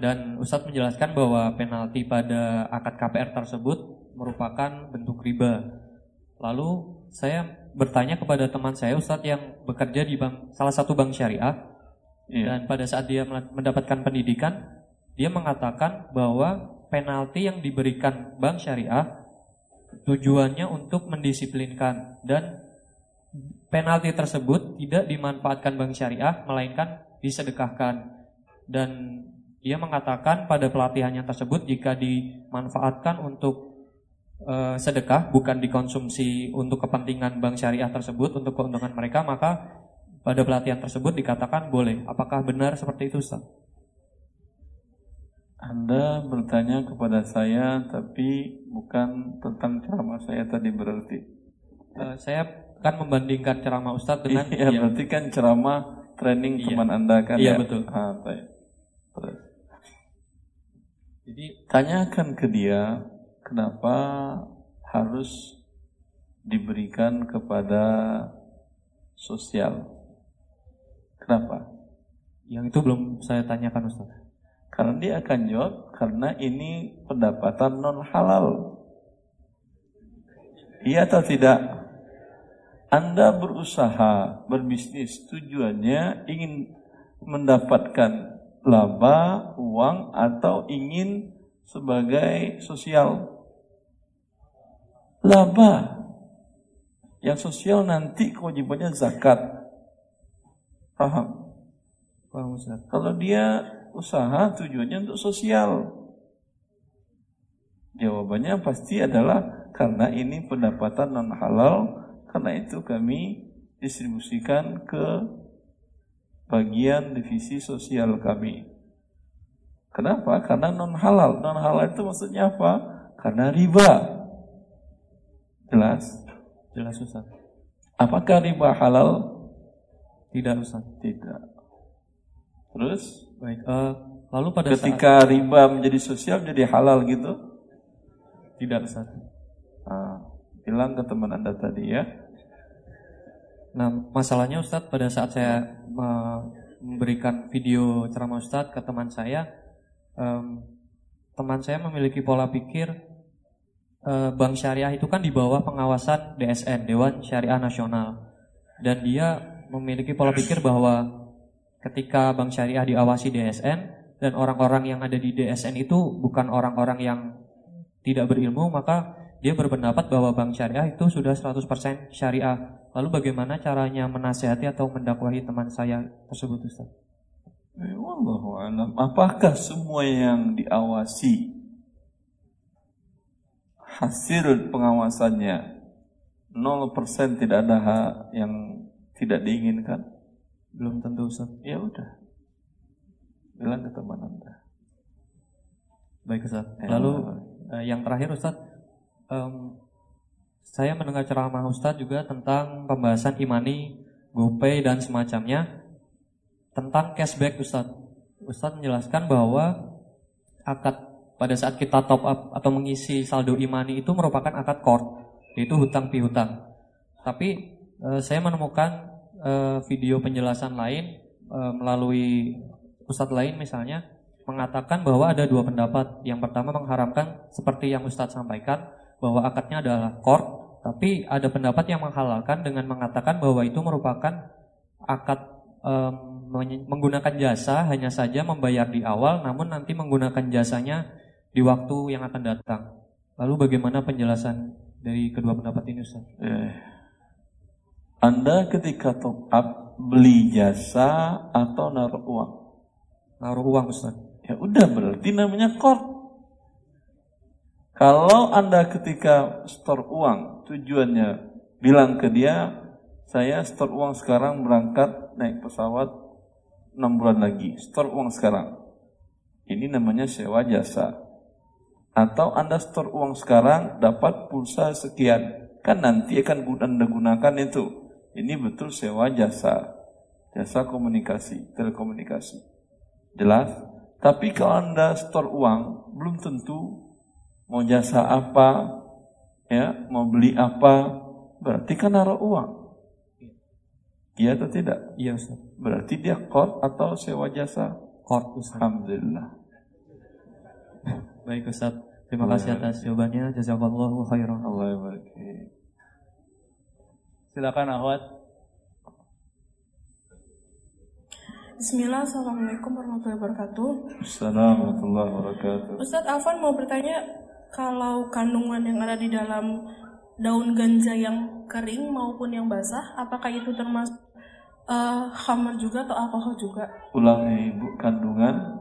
Dan Ustadz menjelaskan bahwa penalti pada akad KPR tersebut merupakan bentuk riba. Lalu saya bertanya kepada teman saya Ustadz yang bekerja di bank salah satu bank syariah Iya. dan pada saat dia mendapatkan pendidikan dia mengatakan bahwa penalti yang diberikan bank syariah tujuannya untuk mendisiplinkan dan penalti tersebut tidak dimanfaatkan bank syariah melainkan disedekahkan dan dia mengatakan pada pelatihannya tersebut jika dimanfaatkan untuk eh, sedekah bukan dikonsumsi untuk kepentingan bank syariah tersebut untuk keuntungan mereka maka pada pelatihan tersebut dikatakan boleh apakah benar seperti itu Ustaz? Anda bertanya kepada saya tapi bukan tentang ceramah saya tadi berarti. Eh, saya kan membandingkan ceramah Ustadz dengan Iya, iya, berarti kan ceramah training Iya. teman Anda kan Iya, ya? betul. Ah, baik. Terus. jadi Tanyakan ke dia kenapa harus diberikan kepada sosial. Kenapa? yang itu belum saya tanyakan Ustadz. Karena dia akan jawab karena ini pendapatan non halal. Iya atau tidak? Anda berusaha berbisnis tujuannya ingin mendapatkan laba, uang atau ingin sebagai sosial. Laba. Yang sosial nanti kewajibannya zakat. Paham? Paham Ustadz. Kalau dia usaha tujuannya untuk sosial. Jawabannya pasti adalah karena ini pendapatan non halal, karena itu kami distribusikan ke bagian divisi sosial kami. Kenapa? Karena non halal. Non halal itu maksudnya apa? Karena riba. Jelas? Jelas Ustadz. Apakah riba halal? Tidak Ustadz. Tidak. Terus Baik. eh, lalu pada saat ketika riba menjadi sosial jadi halal gitu? tidak Ustadz. Ah, bilang ke teman anda tadi ya. Nah, masalahnya Ustadz pada saat saya me- memberikan video ceramah Ustadz ke teman saya, em, teman saya memiliki pola pikir eh, bank syariah itu kan di bawah pengawasan DSN Dewan Syariah Nasional, dan dia memiliki pola pikir bahwa ketika bank syariah diawasi DSN dan orang-orang yang ada di DSN itu bukan orang-orang yang tidak berilmu, maka dia berpendapat bahwa bank syariah itu sudah 100% syariah. Lalu bagaimana caranya menasehati atau mendakwahi teman saya tersebut Ustaz? Eh, wallahu alam. Apakah semua yang diawasi hasil pengawasannya 0% tidak ada hak yang tidak diinginkan? Belum tentu Ustaz. Ya udah. Bilang ke teman anda. Baik Ustaz. Ya. Lalu eh, yang terakhir Ustaz, em, saya mendengar ceramah Ustaz juga tentang pembahasan imani, GoPay dan semacamnya tentang cashback Ustaz. Ustaz menjelaskan bahwa akad pada saat kita top up atau mengisi saldo imani itu merupakan akad core, yaitu hutang piutang. Tapi eh, saya menemukan eh, video penjelasan lain eh, melalui ustadz lain misalnya mengatakan bahwa ada dua pendapat. Yang pertama mengharamkan seperti yang ustadz sampaikan bahwa akadnya adalah core, tapi ada pendapat yang menghalalkan dengan mengatakan bahwa itu merupakan akad menye- menggunakan jasa hanya saja membayar di awal, namun nanti menggunakan jasanya di waktu yang akan datang. Lalu bagaimana penjelasan dari kedua pendapat ini Ustaz? Eh, anda ketika top up beli jasa atau naruh uang? Naruh uang Ustaz. Ya udah berarti namanya kort. Kalau Anda ketika store uang tujuannya bilang ke dia, saya store uang sekarang berangkat naik pesawat 6 bulan lagi. Store uang sekarang. Ini namanya sewa jasa. Atau Anda store uang sekarang dapat pulsa sekian. Kan nanti akan Anda gunakan itu. Ini betul sewa jasa. Jasa komunikasi, telekomunikasi. Jelas? Tapi kalau Anda store uang, belum tentu mau jasa apa, ya, mau beli apa, Berarti kan naruh uang. Iya atau tidak? Iya Ustaz. Berarti dia kor atau sewa jasa? Kort Ustaz. Alhamdulillah. Baik Ustaz. Terima kasih atas jawabannya. Jazakallahu khairan. Allah barik. Silakan Ahwat. Bismillah, Assalamualaikum warahmatullahi wabarakatuh. Assalamualaikum warahmatullahi wabarakatuh. Ustadz Afan mau bertanya, kalau kandungan yang ada di dalam daun ganja yang kering maupun yang basah, apakah itu termasuk uh, khamar juga atau alkohol juga? Ulangi ibu kandungan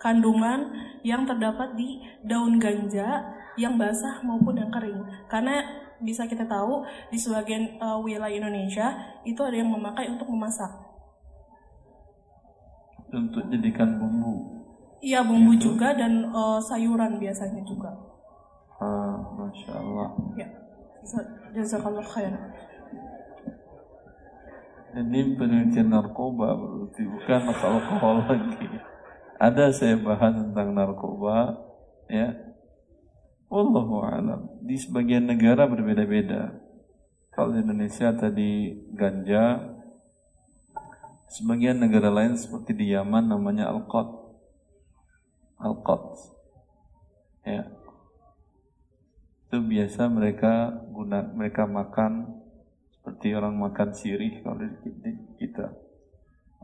Kandungan yang terdapat di daun ganja yang basah maupun yang kering. Karena bisa kita tahu di sebagian uh, wilayah Indonesia itu ada yang memakai untuk memasak. untuk jadikan bumbu. Iya bumbu juga dan uh, sayuran biasanya juga. Ah, masya Allah. Ya, jazakallah khair. Ini penelitian narkoba berarti bukan masalah alkohol lagi. Ada saya bahas tentang narkoba, ya. Wallahu alam. Di sebagian negara berbeda-beda. Kalau di Indonesia tadi ganja, sebagian negara lain seperti di Yaman namanya alqat. Alqat. Ya. Itu biasa mereka guna mereka makan seperti orang makan sirih kalau di kita.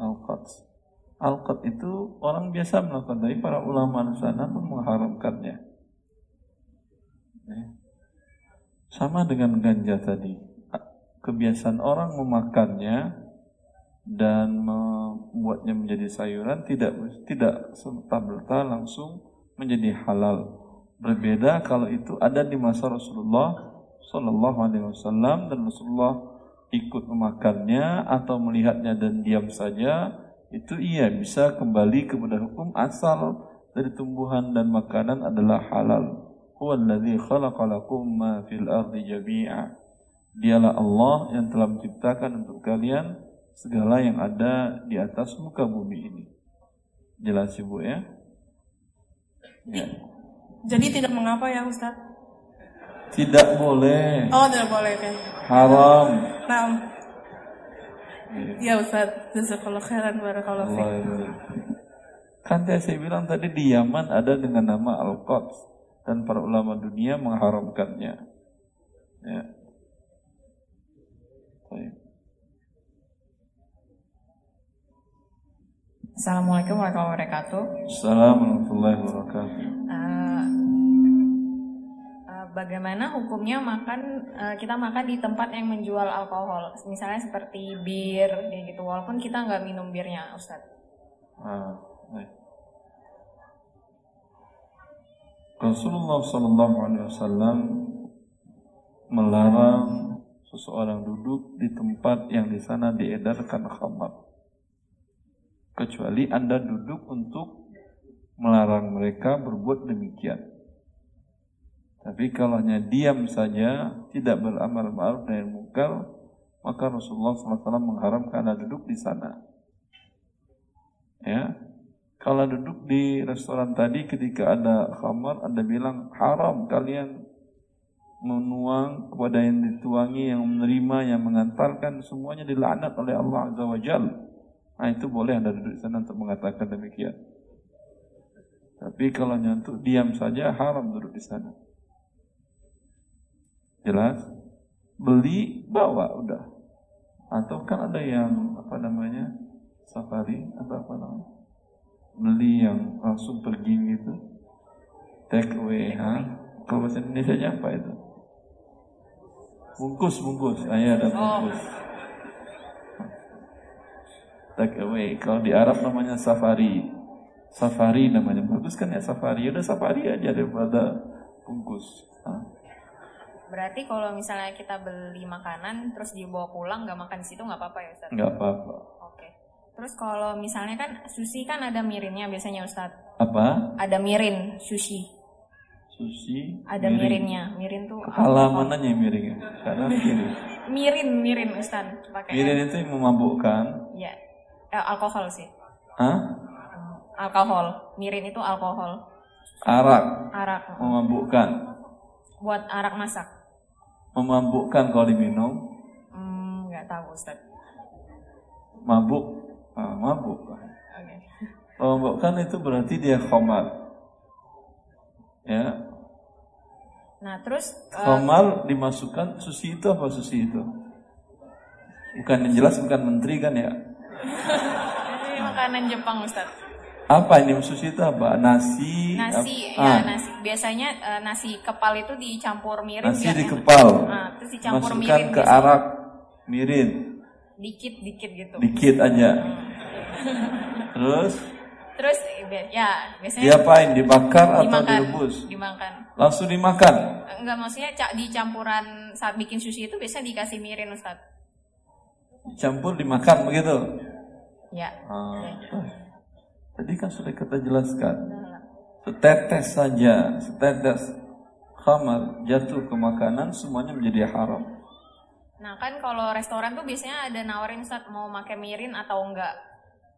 Alqat. Alqat itu orang biasa melakukan, tapi para ulama di sana pun mengharamkannya. Ya. Sama dengan ganja tadi. Kebiasaan orang memakannya dan membuatnya menjadi sayuran tidak tidak serta merta langsung menjadi halal. Berbeda kalau itu ada di masa Rasulullah Sallallahu Alaihi Wasallam dan Rasulullah ikut memakannya atau melihatnya dan diam saja itu iya bisa kembali kepada hukum asal dari tumbuhan dan makanan adalah halal. Huwallazi khalaqalakum ma fil ardi jami'a. Dialah Allah yang telah menciptakan untuk kalian segala yang ada di atas muka bumi ini. Jelas Ibu ya? Ya. Jadi tidak mengapa ya Ustaz? Tidak boleh. Oh tidak boleh kan? Haram. Nah, Ya. ya Ustaz, jazakallah khairan barakallahu Allah fiik. Kan tadi saya bilang tadi di Yaman ada dengan nama Al-Quds dan para ulama dunia mengharamkannya. Ya. Baik. Assalamualaikum warahmatullahi wabarakatuh. Assalamualaikum warahmatullahi wabarakatuh. Eh, bagaimana hukumnya makan eh, kita makan di tempat yang menjual alkohol, misalnya seperti bir, kayak gitu, walaupun kita nggak minum birnya, Ustadz. Baik. Rasulullah Sallallahu Alaihi Wasallam melarang seseorang duduk di tempat yang di sana diedarkan khamar. Kecuali Anda duduk untuk melarang mereka berbuat demikian. Tapi kalau hanya diam saja, tidak beramal ma'ruf dan mungkar, maka Rasulullah SAW mengharamkan Anda duduk di sana. Ya, kalau duduk di restoran tadi ketika ada khamar, Anda bilang haram kalian menuang kepada yang dituangi, yang menerima, yang mengantarkan semuanya dilaknat oleh Allah Azza wa Jal. Nah itu boleh Anda duduk di sana untuk mengatakan demikian. Tapi kalau nyantuk diam saja haram duduk di sana. Jelas? Beli, bawa udah. Atau kan ada yang apa namanya safari atau apa namanya beli yang langsung pergi gitu. Take away ha? kalau bahasa Indonesia nya apa itu? Bungkus bungkus. Ayah ada bungkus. Take away. Kalau di Arab namanya safari. Safari namanya. Bagus kan ya safari? Udah safari aja daripada bungkus ha? Berarti kalau misalnya kita beli makanan terus dibawa pulang nggak makan di situ nggak apa-apa ya Ustadz? nggak apa-apa. Terus kalau misalnya kan sushi kan ada mirinnya biasanya Ustadz. apa Ada mirin sushi. sushi Ada mirinnya. Mirin tuh kepala mananya miring kanan kiri Mirin, mirin Ustadz. Pakai mirin itu yang memabukkan Ya. Eh, alkohol sih. Hah? Alkohol. Mirin itu alkohol. arak Arak. memabukkan Buat arak masak. Memabukkan kalau diminum, Hmm, nggak tahu Ustaz. mabuk. Ah, mabuk. Oke. Memabukkan itu berarti dia khamar. Ya, Nah terus eh, khamar dimasukkan susi itu apa susi itu? Bukan yang jelas bukan menteri kan ya? ini makanan Jepang Ustaz. Apa ini susi itu apa? Nasi. Nasi ya ah, nasi biasanya eh, nasi kepal itu dicampur mirin Nasi enak. dikepal. Nah, terus dicampur Masukkan mirin ke biasanya. arak mirin, dikit dikit gitu. dikit aja. [laughs] Terus Terus bi- ya biasanya diapain? Dibakar atau dimakan. direbus? Dimakan. Langsung dimakan. Enggak maksudnya di campuran saat bikin sushi itu biasanya dikasih mirin Ustaz. Campur dimakan begitu. Ya. Ah, tadi kan sudah kita jelaskan. Setetes saja, setetes khamar jatuh ke makanan semuanya menjadi haram. Nah kan kalau restoran tuh biasanya ada nawarin saat mau pakai mirin atau enggak.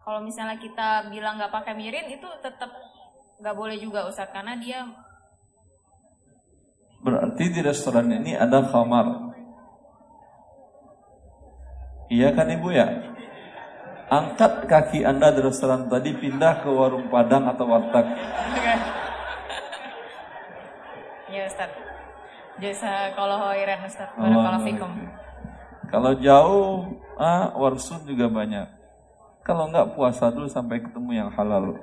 Kalau misalnya kita bilang nggak pakai mirin itu tetap nggak boleh juga Ustaz karena dia Berarti di restoran ini ada khamar. Iya kan ibu ya? Angkat kaki anda di restoran tadi pindah ke warung padang atau warteg. [laughs] ya Ustaz. Jasa kalau khairan Ustaz. Allah Barakallahu fikum. Kalau jauh, ah, warsun juga banyak. Kalau enggak puasa dulu sampai ketemu yang halal.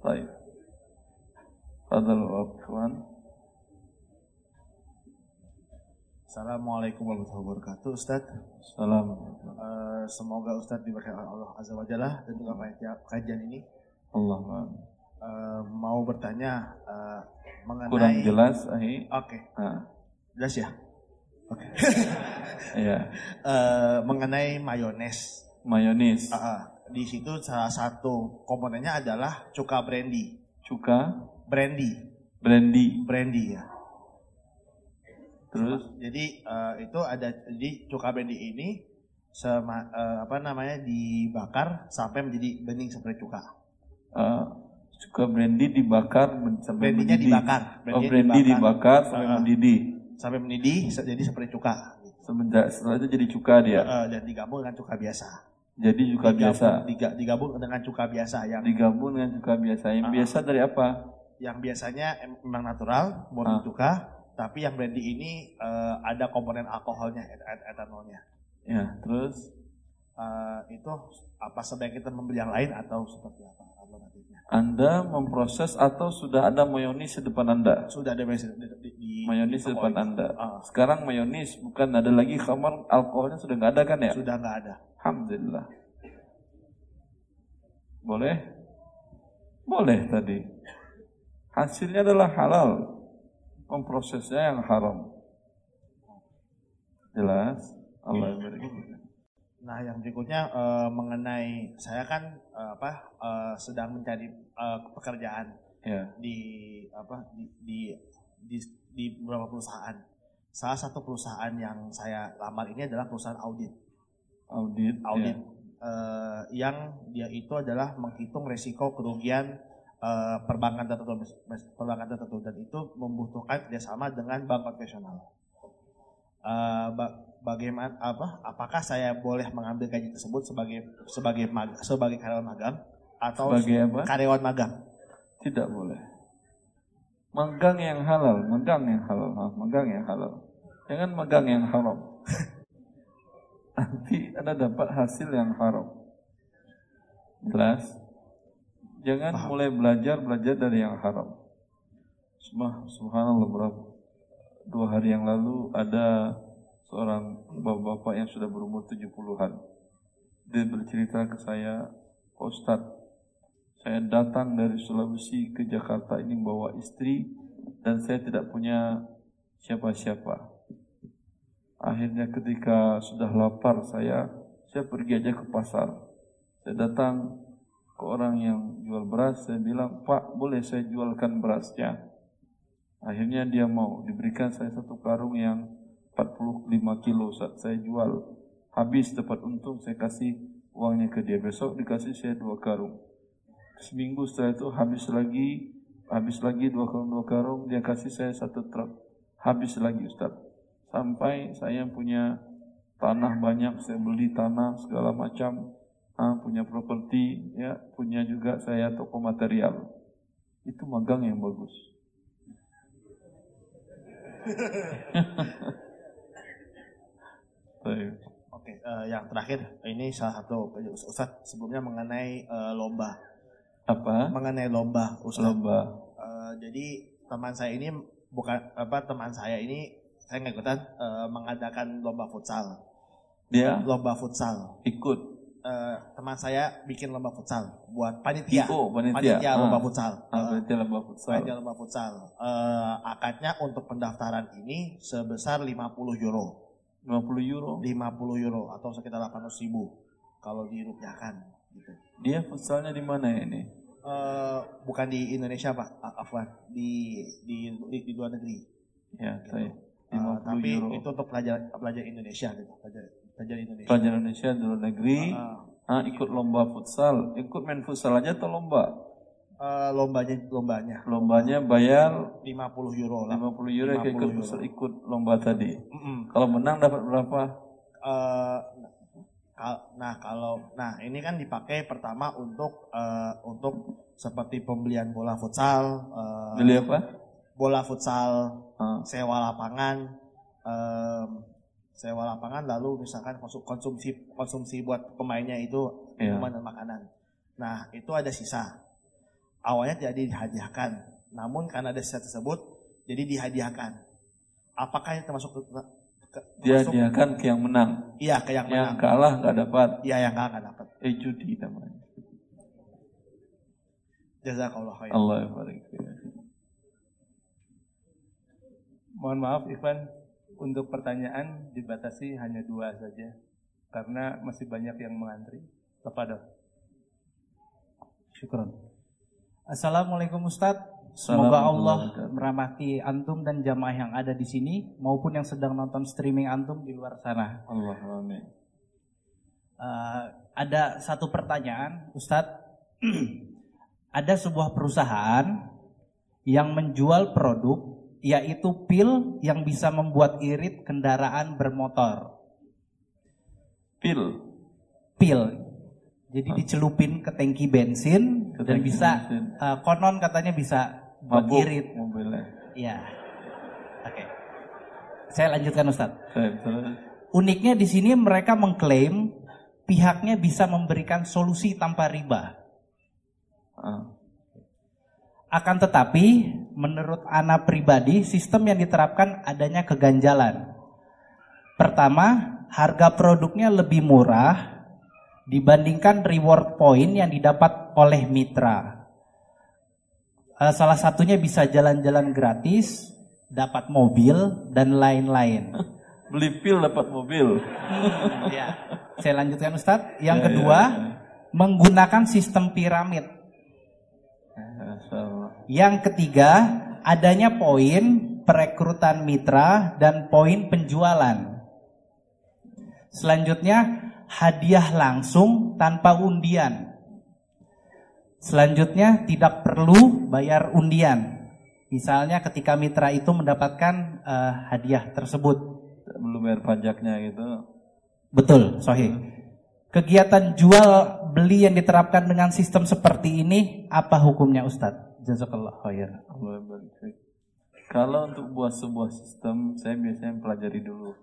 Baik. Fadal Wafwan. Assalamualaikum warahmatullahi wabarakatuh Ustaz Salam. Eh, Semoga Ustaz diberkahi oleh Allah Azza wa Jalla Dan juga panitia kajian ini Allah Eh, Mau bertanya eh, mengenai kurang jelas, ahi. Oke, Nah, jelas ya Oke [laughs] iya. Eh, Mengenai mayones Mayonis, Ah, ah. Di situ salah satu komponennya adalah cuka brandy cuka, Brandy brandy, Brandy ya terus Jadi eh, itu ada di cuka brandy ini sama eh, apa namanya dibakar sampai menjadi bening seperti cuka. eh, cuka brandy dibakar sampai mendidih. dibakar, Oh, brandynya brandy dibakar. dibakar sampai mendidih. Sampai mendidih jadi seperti cuka. Semenjak setelah itu jadi cuka dia. Eh, dan digabung dengan cuka biasa. Jadi cuka Digabung- biasa. diga- digabung dengan cuka biasa yang Digabung dengan cuka biasa. Yang Ah. biasa dari apa? yang biasanya em- memang natural, murni Ah. cuka, tapi yang brandy ini eh, ada komponen alkoholnya, et- et- etanolnya. Ya, terus Eh, itu apa sebaiknya kita membeli yang lain atau seperti apa alternatifnya? Anda memproses atau sudah ada mayonis di depan Anda? Sudah ada di, di, di, di Mayonis di depan. Anda. Ah, Sekarang mayonis bukan ada lagi khamar alkoholnya sudah nggak ada kan ya? sudah nggak ada. Alhamdulillah. Boleh? Boleh tadi. Hasilnya adalah halal. Memprosesnya yang haram. Jelas? Allah yang beri. Nah, yang berikutnya eh, mengenai saya kan eh, apa eh, sedang mencari eh, pekerjaan Ya. di apa di, di di di beberapa perusahaan. Salah satu perusahaan yang saya lamar ini adalah perusahaan audit. Audit. Audit ya. eh, yang dia itu adalah menghitung resiko kerugian eh, perbankan tertentu, perbankan tertentu dan itu membutuhkan kerjasama dengan bank konvensional. Ba- bagaimana apa? Apakah saya boleh mengambil gaji tersebut sebagai sebagai mag- sebagai karyawan magang atau Sebagai apa? karyawan magang? Tidak boleh. Magang yang halal, magang yang halal, maaf, magang yang halal. Jangan magang yang haram. [laughs] Nanti Anda dapat hasil yang haram. Jelas? Jangan mulai belajar belajar dari yang haram. Subhanallah berapa dua hari yang lalu ada seorang bapak-bapak yang sudah berumur 70-an. Dia bercerita ke saya, Ustadz, saya datang dari Sulawesi ke Jakarta ini bawa istri dan saya tidak punya siapa-siapa. Akhirnya ketika sudah lapar saya, saya pergi aja ke pasar. Saya datang ke orang yang jual beras, saya bilang, Pak boleh saya jualkan berasnya? Akhirnya dia mau, diberikan saya satu karung yang 45 kilo saat saya jual. Habis dapat untung, saya kasih uangnya ke dia. Besok dikasih saya dua karung seminggu setelah itu habis lagi habis lagi dua karung dua karung dia kasih saya satu truk habis lagi Ustaz. Sampai saya punya tanah banyak, saya beli tanah segala macam, ah, punya properti, ya, punya juga saya toko material. Itu magang yang bagus. [laughs] Baik. Oke, eh, yang terakhir ini salah satu Ustaz sebelumnya mengenai eh, lomba. Apa? Mengenai lomba, Ustaz. Lomba. Eh, jadi teman saya ini bukan apa teman saya ini saya nggak ikutan eh, mengadakan lomba futsal. Dia Lomba futsal. ikut. Eh, teman saya bikin lomba futsal buat panitia. IO, panitia. Ah. lomba futsal. Ah, berarti lomba futsal. panitia lomba futsal. Eh, akadnya untuk pendaftaran ini sebesar 50 euro. 50 euro. 50 euro atau sekitar 800 ribu kalau dirupiahkan gitu. Dia futsalnya di mana ini? Eh, bukan di Indonesia pak, Afwan di di di, di luar negeri. Ya, saya. Eh, 50 tapi euro. itu untuk pelajar pelajar Indonesia gitu, pelajar pelajar Indonesia. Pelajar Indonesia di luar negeri. Ah, Ah, ikut lomba futsal. Ikut main futsal aja atau lomba? Eh, lombanya lombanya Lombanya bayar 50 euro lah. 50 euro kayak 50 ikut euro. ikut lomba tadi. Mm-mm. Kalau menang dapat berapa? Eh, kal- nah kalau nah ini kan dipakai pertama untuk eh, untuk seperti pembelian bola futsal, eh, Beli apa? bola futsal, Ah, sewa lapangan, em, sewa lapangan lalu misalkan konsu- konsumsi konsumsi buat pemainnya itu Iya. minuman dan makanan. Nah itu ada sisa. Awalnya jadi dihadiahkan, namun karena ada sisa tersebut jadi dihadiahkan. Apakah ini termasuk ke, ke- dia termasuk- dia kan ke yang menang. Iya ke yang Yang menang. kalah nggak dapat. Iya yang kalah nggak dapat. Eh judi namanya. Jazakallah khair. Allah barik. Mohon maaf Ivan, untuk pertanyaan dibatasi hanya dua saja. Karena masih banyak yang mengantri. Kepada. Syukron. Assalamualaikum Ustadz. Semoga Allah merahmati antum dan jamaah yang ada di sini maupun yang sedang nonton streaming antum di luar sana. Allah amin. Eh, ada satu pertanyaan, Ustadz. [clears throat] ada sebuah perusahaan yang menjual produk yaitu pil yang bisa membuat irit kendaraan bermotor. Pil. Pil. Jadi dicelupin ke tangki bensin Ke dan tangki bisa bensin. eh, konon katanya bisa buat Mabuk irit. mobilnya. Iya. Oke. Saya lanjutkan terus. Uniknya di sini mereka mengklaim pihaknya bisa memberikan solusi tanpa riba. Ah, Akan tetapi, menurut Ana pribadi, sistem yang diterapkan adanya keganjalan. Pertama, harga produknya lebih murah dibandingkan reward point yang didapat oleh mitra. Eh, Salah satunya bisa jalan-jalan gratis, dapat mobil, dan lain-lain. [laughs] Beli pil dapat mobil. [laughs] Ya. Saya lanjutkan Ustadz. Yang Ya, kedua, ya, menggunakan sistem piramid. Yang ketiga, adanya poin perekrutan mitra dan poin penjualan. Selanjutnya, hadiah langsung tanpa undian. Selanjutnya, tidak perlu bayar undian. Misalnya ketika mitra itu mendapatkan eh, hadiah tersebut. Belum bayar pajaknya gitu. Betul, Sohi. Kegiatan jual beli yang diterapkan dengan sistem seperti ini, apa hukumnya Ustadz? Jazakallah khair. Kalau untuk buat sebuah sistem, saya biasanya pelajari dulu.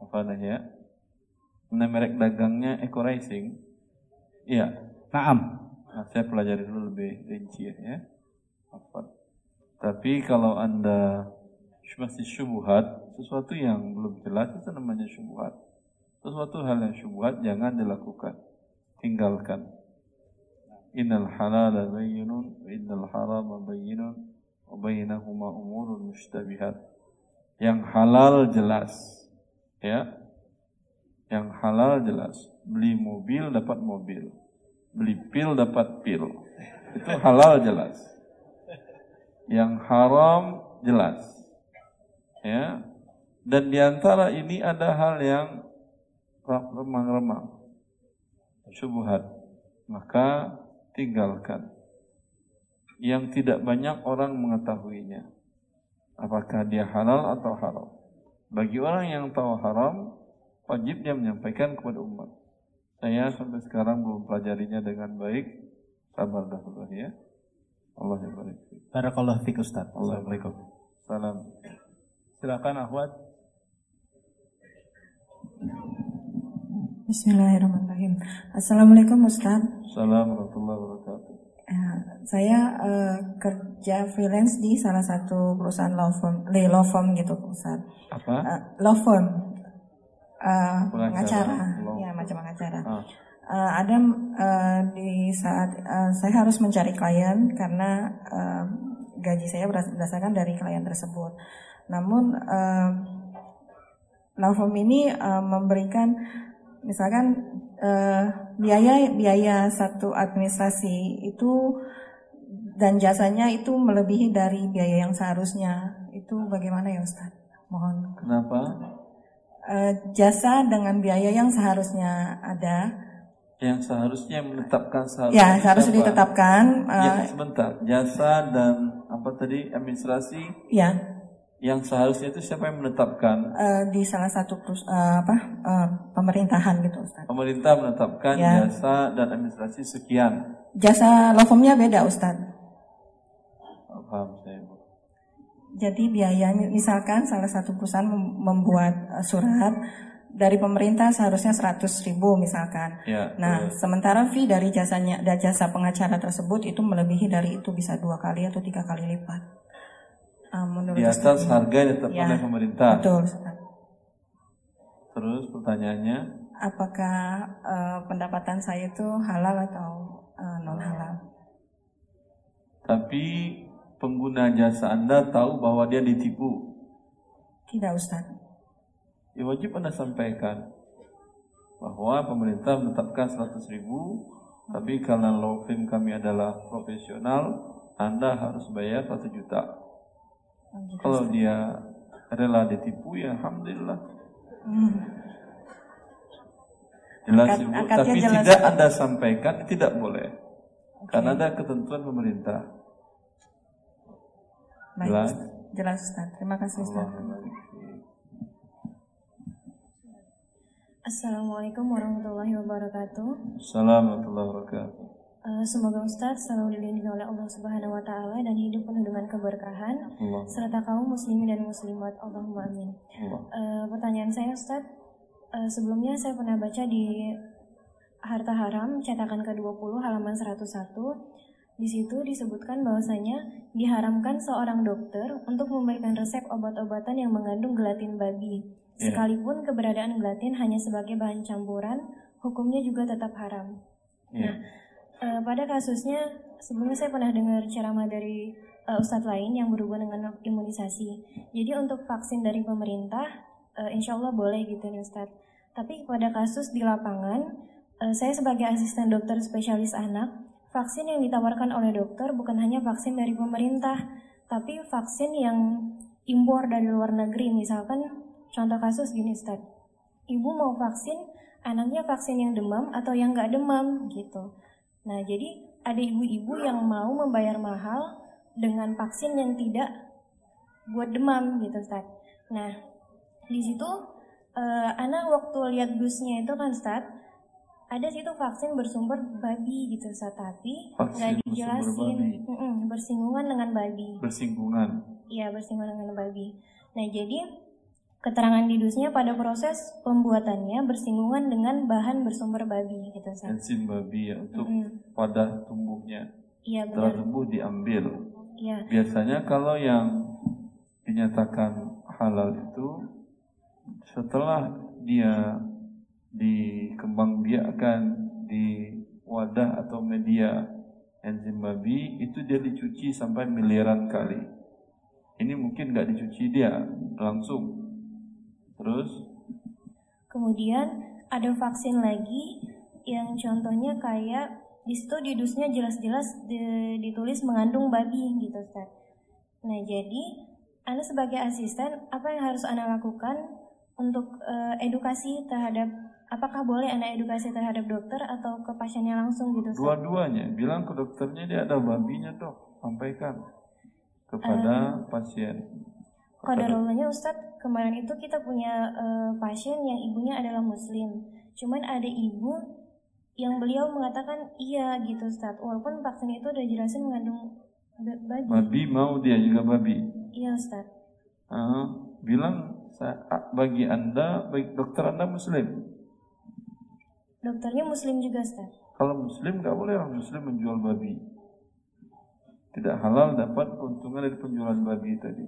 Apa namanya? Nah, merek dagangnya Eco Racing. Iya. Naam. Nah, saya pelajari dulu lebih rinci ya. Apa? Tapi kalau Anda masih syubhat, sesuatu yang belum jelas itu namanya syubhat. Sesuatu hal yang syubhat jangan dilakukan. Tinggalkan. Innal halala bayyinun wa innal harama bayyinun wa bainahuma umurun mushtabihat. Yang halal jelas. Ya. Yang halal jelas. Beli mobil dapat mobil. Beli pil dapat pil. Itu halal jelas. Yang haram jelas. Ya. Dan di antara ini ada hal yang remang-remang. Syubhat. Maka tinggalkan. Yang tidak banyak orang mengetahuinya. Apakah dia halal atau haram? Bagi orang yang tahu haram, wajib dia menyampaikan kepada umat. Saya sampai sekarang belum pelajarinya dengan baik. Sabar dahulu ya. Allah yang baik. Barakallahu fiik Ustaz. Assalamualaikum. Salam. Silakan Ahwat. Bismillahirrahmanirrahim. Assalamualaikum Ustaz. Assalamualaikum warahmatullahi wabarakatuh. Eh, saya eh, kerja freelance di salah satu perusahaan law firm, le- law firm gitu Ustaz. Apa? Eh, law firm. Eh, Pengacara. ya macam pengacara. Ah. Eh, ada eh, di saat eh, saya harus mencari klien karena eh, gaji saya berdasarkan dari klien tersebut. Namun law firm ini eh, memberikan misalkan eh, biaya biaya satu administrasi itu dan jasanya itu melebihi dari biaya yang seharusnya. Itu bagaimana ya Ustaz? Mohon. Kenapa? Eh, jasa dengan biaya yang seharusnya ada Yang seharusnya menetapkan seharusnya Ya, seharusnya ditetapkan, Ya, eh, sebentar. Jasa dan apa tadi administrasi ya yang seharusnya itu siapa yang menetapkan? eh, di salah satu perus- eh, apa eh, pemerintahan gitu Ustaz. Pemerintah menetapkan Ya. jasa dan administrasi sekian. Jasa law beda Ustaz. Oh, Paham saya. Jadi biayanya misalkan salah satu perusahaan mem- membuat eh, surat dari pemerintah seharusnya 100 ribu misalkan. Ya, Nah, terus. sementara fee dari jasanya dan jasa pengacara tersebut itu melebihi dari itu bisa dua kali atau tiga kali lipat. Ah, menurut Di atas harga yang ditetapkan Ya, oleh pemerintah. Betul. Terus pertanyaannya, Apakah eh, pendapatan saya itu halal atau non halal? tapi pengguna jasa Anda tahu bahwa dia ditipu. Tidak Ustaz. Ya wajib Anda sampaikan bahwa pemerintah menetapkan 100 ribu, tapi karena law firm kami adalah profesional, Anda harus bayar 1 juta. Oh, gitu, Kalau Ustaz. dia rela ditipu, ya Alhamdulillah. Hmm. Jelas Ibu, akadnya tapi jelas. tidak Anda sampaikan, tidak boleh. Karena ada ketentuan pemerintah. Baik, Jelas? Ustaz. Jelas Ustaz. Terima kasih Ustaz. Assalamualaikum warahmatullahi wabarakatuh. Assalamualaikum warahmatullahi wabarakatuh. Eh, semoga Ustadz selalu dilindungi oleh Allah Subhanahu wa taala dan hidup penuh dengan keberkahan Allah. serta kaum muslimin dan muslimat. Allahumma amin. Allah. Eh, pertanyaan saya Ustadz, eh, sebelumnya saya pernah baca di Harta Haram cetakan ke-20 halaman 101 di situ disebutkan bahwasanya diharamkan seorang dokter untuk memberikan resep obat-obatan yang mengandung gelatin babi. Iya. Sekalipun keberadaan gelatin hanya sebagai bahan campuran, hukumnya juga tetap haram. Iya. Nah, eh, pada kasusnya sebelumnya saya pernah dengar ceramah dari eh, ustadz lain yang berhubungan dengan imunisasi. Jadi untuk vaksin dari pemerintah, eh, insya Allah boleh gitu nih ustadz. Tapi pada kasus di lapangan, eh, saya sebagai asisten dokter spesialis anak, vaksin yang ditawarkan oleh dokter bukan hanya vaksin dari pemerintah, tapi vaksin yang impor dari luar negeri. Misalkan contoh kasus gini ustadz, ibu mau vaksin, anaknya vaksin yang demam atau yang nggak demam gitu. Nah, jadi ada ibu-ibu yang mau membayar mahal dengan vaksin yang tidak buat demam gitu, Ustaz. Nah, di situ eh, anak waktu lihat busnya itu kan, Ustaz, ada situ vaksin bersumber babi gitu, Ustaz, tapi nggak dijelasin bersinggungan dengan babi. Bersinggungan. Iya, bersinggungan dengan babi. Nah, jadi keterangan di dusnya pada proses pembuatannya bersinggungan dengan bahan bersumber babi gitu, Ustaz. Enzim babi ya untuk Mm-mm. pada tumbuhnya. Iya, Setelah benar. tumbuh diambil. Iya. Biasanya kalau yang dinyatakan halal itu setelah dia dikembangbiakkan di wadah atau media enzim babi itu dia dicuci sampai miliaran kali. Ini mungkin nggak dicuci dia langsung. Terus Kemudian ada vaksin lagi yang contohnya kayak di situ di dusnya jelas-jelas di- ditulis mengandung babi gitu Ustaz. Nah jadi Anda sebagai asisten apa yang harus Anda lakukan untuk eh, edukasi terhadap apakah boleh Anda edukasi terhadap dokter atau ke pasiennya langsung gitu dua-duanya bilang ke dokternya dia ada babinya dok, sampaikan kepada pasien. Kodarullahnya Ustadz, kemarin itu kita punya eh, pasien yang ibunya adalah muslim. Cuman ada ibu yang beliau mengatakan iya gitu Ustadz. Walaupun vaksin itu udah jelasin mengandung ba- babi. Babi mau dia juga babi. Iya Ustadz. Ah, bilang "Sa- bagi anda, bagi dokter anda muslim. Dokternya muslim juga Ustadz. Kalau muslim nggak boleh orang muslim menjual babi. Tidak halal dapat keuntungan dari penjualan babi tadi.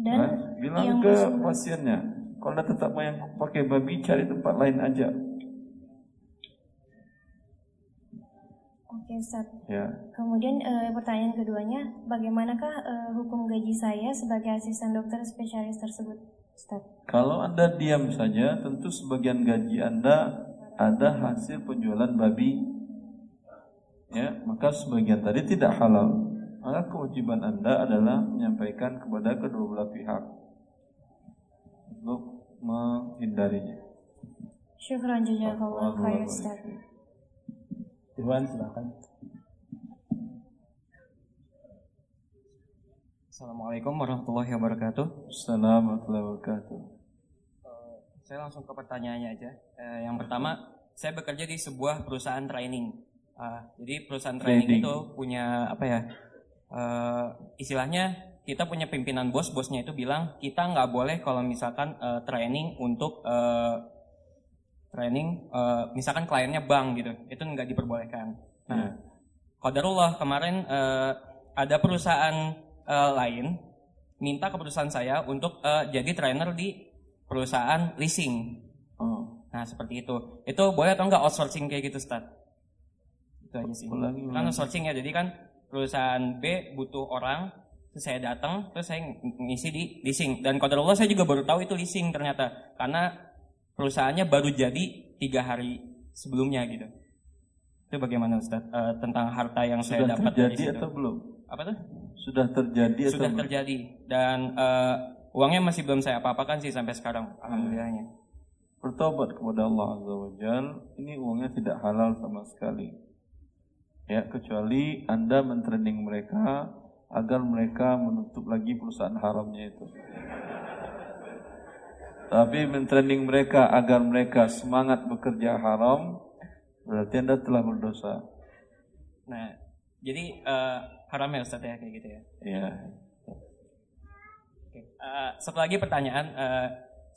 Dan Nah, bilang yang ke muslim- pasiennya, kalau anda tetap mau yang pakai babi, cari tempat lain aja. Oke Ustadz. Ya, Kemudian eh, pertanyaan keduanya, bagaimanakah eh, hukum gaji saya sebagai asisten dokter spesialis tersebut, Kalau anda diam saja, tentu sebagian gaji anda ada hasil penjualan babi. Ya, maka sebagian tadi tidak halal. Maka kewajiban anda adalah menyampaikan kepada kedua belah pihak untuk menghindarinya. Syukran jazakallah khair Ustadz. Iwan silakan. Assalamualaikum warahmatullahi wabarakatuh. Assalamualaikum warahmatullahi wabarakatuh. Saya langsung ke pertanyaannya aja. Eh, yang pertama, saya bekerja di sebuah perusahaan training. Ah, jadi perusahaan training, Trading. itu punya apa ya? eh, istilahnya kita punya pimpinan bos, bosnya itu bilang kita nggak boleh kalau misalkan eh, training untuk training, misalkan kliennya bank gitu, itu nggak diperbolehkan. Nah, Qadarullah kemarin eh, ada perusahaan eh, lain minta ke perusahaan saya untuk eh, jadi trainer di perusahaan leasing. Oh. Nah seperti itu. Itu boleh atau enggak outsourcing kayak gitu, Stad? Itu aja sih. Ulangi, Kan outsourcing ya, jadi kan perusahaan B butuh orang, terus saya datang, terus saya ng- ngisi di leasing. Dan qadarullah saya juga baru tahu itu leasing ternyata, karena perusahaannya baru jadi tiga hari sebelumnya gitu. Itu bagaimana Ustaz Eh, tentang harta yang saya Sudah dapat dari terjadi situ? atau belum? Apa tuh? Sudah terjadi Sudah terjadi dan eh, uangnya masih belum saya apa-apakan sih sampai sekarang. Alhamdulillahnya. Bertobat kepada Allah Azza wa Jal, ini uangnya tidak halal sama sekali. Ya, kecuali Anda mentraining mereka agar mereka menutup lagi perusahaan haramnya itu. Tapi mentraining mereka agar mereka semangat bekerja haram, berarti Anda telah berdosa. Nah, jadi eh, haram ya Ustaz ya kayak gitu ya. Ya. Oke. Eh, satu lagi pertanyaan, eh,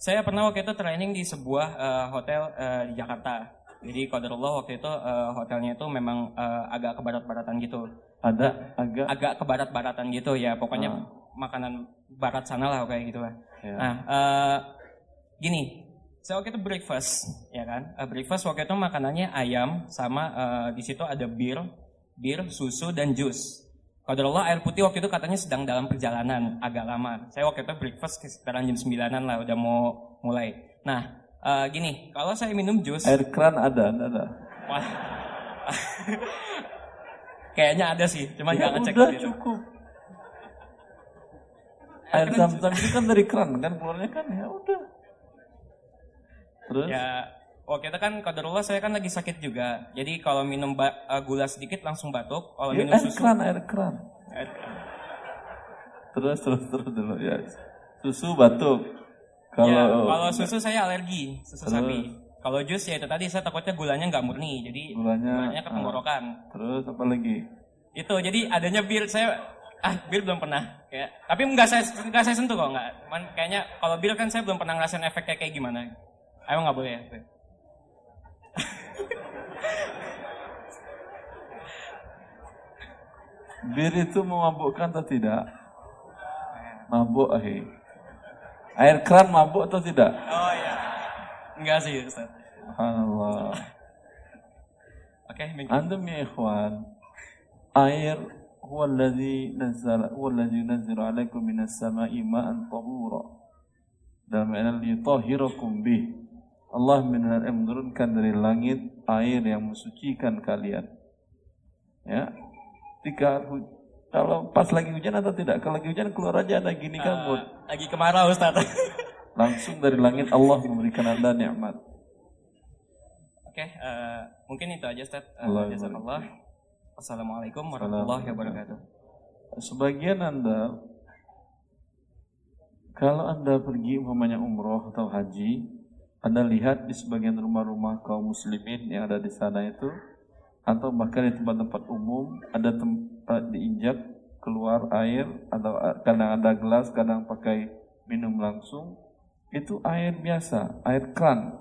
saya pernah waktu itu training di sebuah eh, hotel eh, di Jakarta. Jadi qadarullah waktu itu eh, hotelnya itu memang eh, agak ke barat-baratan gitu. Ada agak agak ke barat-baratan gitu ya, pokoknya makanan barat sana lah kayak gitu lah. Ya. Nah, eh, gini, saya waktu itu breakfast, ya kan? Eh, breakfast waktu itu makanannya ayam sama eh, di situ ada bir, bir, susu dan jus. Qadarullah air putih waktu itu katanya sedang dalam perjalanan agak lama. Saya waktu itu breakfast sekitaran jam 9-an lah udah mau mulai. Nah, eh, gini, kalau saya minum jus air keran ada, ada. Wah. [laughs] Kayaknya ada sih, cuman Ya nggak ngecek udah, waktu itu. cukup. Air zam-zam itu kan dari keran kan keluarnya kan ya udah. Terus? Ya, waktu itu kan kaderullah saya kan lagi sakit juga. Jadi kalau minum eh, gula sedikit langsung batuk. Kalau Ya, minum air susu keran, air keran. Air keran. Terus terus terus dulu ya. Susu batuk. Ya, Kalau kalau susu saya alergi, susu Terus? sapi. Kalau jus ya itu tadi saya takutnya gulanya nggak murni, jadi gulanya ke tenggorokan. ah, terus apa lagi? Itu jadi adanya bir saya ah bir belum pernah kayak tapi nggak saya nggak saya sentuh kok nggak cuman kayaknya kalau bir kan saya belum pernah ngerasain efeknya kayak gimana emang nggak boleh ya Bir itu memabukkan atau tidak? Mabuk, ahi. Air keran mabuk atau tidak? oh ya enggak sih Ustaz Subhanallah. oke minggu Antum ya ikhwan, air huwa alladhi nazzala huwa alladhi yunazzilu 'alaikum minas sama'i ma'an tahura. Dalam makna liyutahhirakum bih. Allah menar- menurunkan dari langit air yang mensucikan kalian. Ya. Jika hu- kalau pas lagi hujan atau tidak? Kalau lagi hujan keluar aja ada gini kan Eh, lagi kemarau Ustaz [laughs] Langsung dari langit Allah memberikan Anda nikmat. Oke, eh, mungkin itu aja Ustaz. Uh, Allah Jazakallah. Wassalamualaikum warahmatullahi wabarakatuh. Sebagian Anda Kalau Anda pergi umpamanya umroh atau haji, Anda lihat di sebagian rumah-rumah kaum muslimin yang ada di sana itu, atau bahkan di tempat-tempat umum, ada tempat diinjak keluar air, atau kadang ada gelas, kadang pakai minum langsung, itu air biasa, air kran,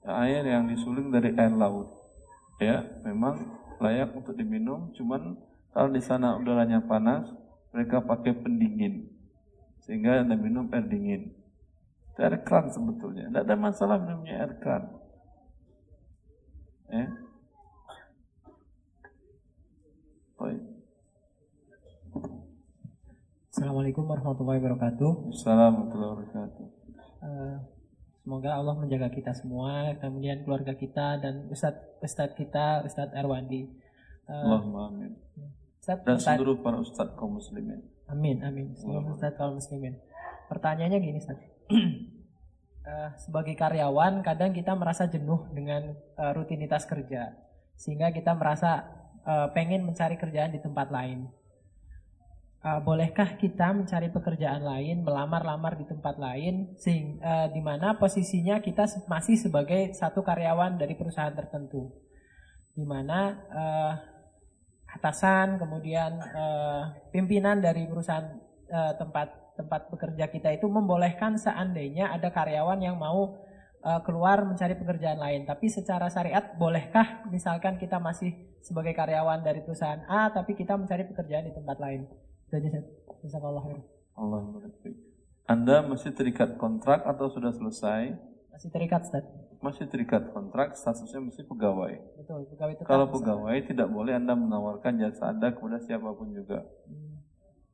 air yang disuling dari air laut. Ya, memang layak untuk diminum, cuman kalau di sana udaranya panas, mereka pakai pendingin sehingga anda minum air dingin. Itu air kran sebetulnya. Tidak ada masalah minumnya air kran. Ya. Baik. Assalamualaikum warahmatullahi wabarakatuh. Assalamualaikum warahmatullahi wabarakatuh. Uh, semoga Allah menjaga kita semua, kemudian keluarga kita dan ustadz ustadz kita, Ustadz Erwandi. Uh, Allahumma amin. Ustadz, dan seluruh para ustadz kaum muslimin. Amin, amin. Seluruh ustadz kaum muslimin. Pertanyaannya gini, Ustadz. Uh, [clears throat] sebagai karyawan, kadang kita merasa jenuh dengan uh, rutinitas kerja, sehingga kita merasa uh, pengen mencari kerjaan di tempat lain. Uh, bolehkah kita mencari pekerjaan lain, melamar-lamar di tempat lain, uh, di mana posisinya kita masih sebagai satu karyawan dari perusahaan tertentu, di mana uh, atasan, kemudian uh, pimpinan dari perusahaan uh, tempat tempat bekerja kita itu membolehkan seandainya ada karyawan yang mau uh, keluar mencari pekerjaan lain. Tapi secara syariat bolehkah misalkan kita masih sebagai karyawan dari perusahaan A tapi kita mencari pekerjaan di tempat lain? Itu aja Jazakallah Allah Anda masih terikat kontrak atau sudah selesai? Masih terikat, Ustaz. Masih terikat kontrak, statusnya masih pegawai. Betul, pegawai tetap. Kalau pegawai tidak boleh Anda menawarkan jasa Anda kepada siapa pun juga. Hmm.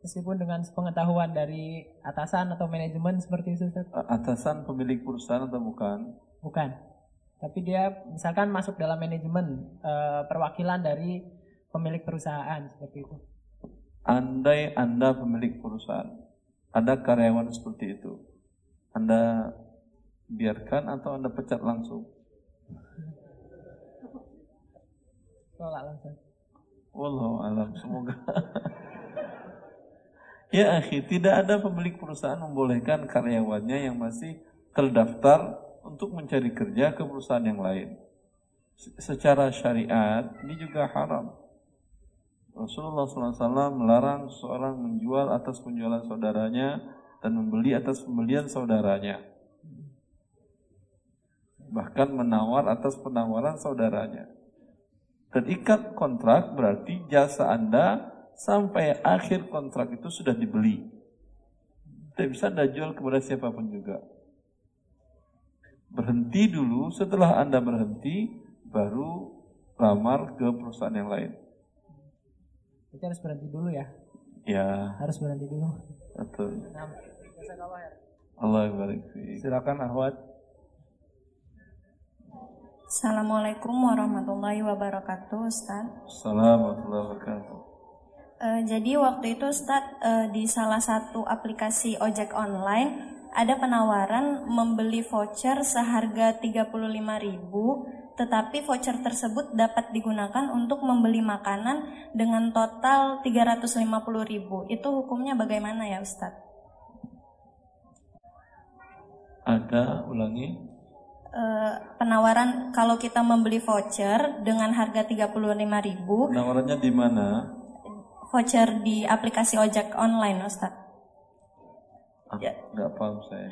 Meskipun dengan pengetahuan dari atasan atau manajemen seperti itu, Ustaz. Atasan pemilik perusahaan atau bukan? Bukan. Tapi dia misalkan masuk dalam manajemen uh, perwakilan dari pemilik perusahaan seperti itu. Andai Anda pemilik perusahaan, ada karyawan seperti itu, Anda biarkan atau Anda pecat langsung? Tolak langsung. Wallahu alam, semoga. [laughs] ya akhi, tidak ada pemilik perusahaan membolehkan karyawannya yang masih terdaftar untuk mencari kerja ke perusahaan yang lain. Secara syariat ini juga haram. Rasulullah SAW melarang seorang menjual atas penjualan saudaranya dan membeli atas pembelian saudaranya. Bahkan menawar atas penawaran saudaranya. Terikat kontrak berarti jasa Anda sampai akhir kontrak itu sudah dibeli. Tidak bisa Anda jual kepada siapa pun juga. Berhenti dulu, setelah Anda berhenti, baru lamar ke perusahaan yang lain. Berarti harus berhenti dulu ya? Ya. Harus berhenti dulu. Betul. Nah, Allah barik Silakan Ahwat. Assalamualaikum warahmatullahi wabarakatuh, Ustaz. Assalamualaikum warahmatullahi wabarakatuh. Uh, jadi waktu itu Ustaz uh, di salah satu aplikasi ojek online ada penawaran membeli voucher seharga 35.000 tetapi voucher tersebut dapat digunakan untuk membeli makanan dengan total 350 ribu. Itu hukumnya bagaimana ya Ustadz? Ada, ulangi. E, penawaran kalau kita membeli voucher dengan harga 35 ribu. Penawarannya di mana? Voucher di aplikasi ojek online Ustadz. Ah, ya. Gak paham saya.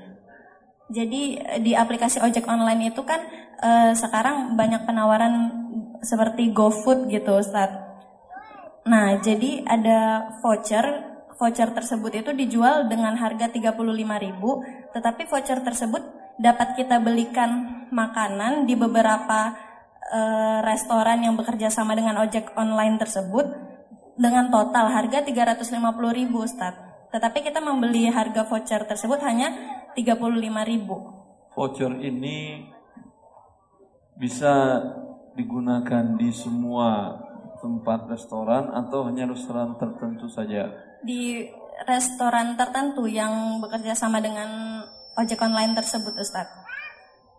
Jadi di aplikasi ojek online itu kan uh, sekarang banyak penawaran seperti GoFood gitu Ustaz. Nah, jadi ada voucher, voucher tersebut itu dijual dengan harga 35.000, tetapi voucher tersebut dapat kita belikan makanan di beberapa uh, restoran yang bekerja sama dengan ojek online tersebut dengan total harga 350.000 Ustaz. Tetapi kita membeli harga voucher tersebut hanya 35 ribu. Voucher ini bisa digunakan di semua tempat restoran atau hanya restoran tertentu saja? Di restoran tertentu yang bekerja sama dengan ojek online tersebut, Ustadz.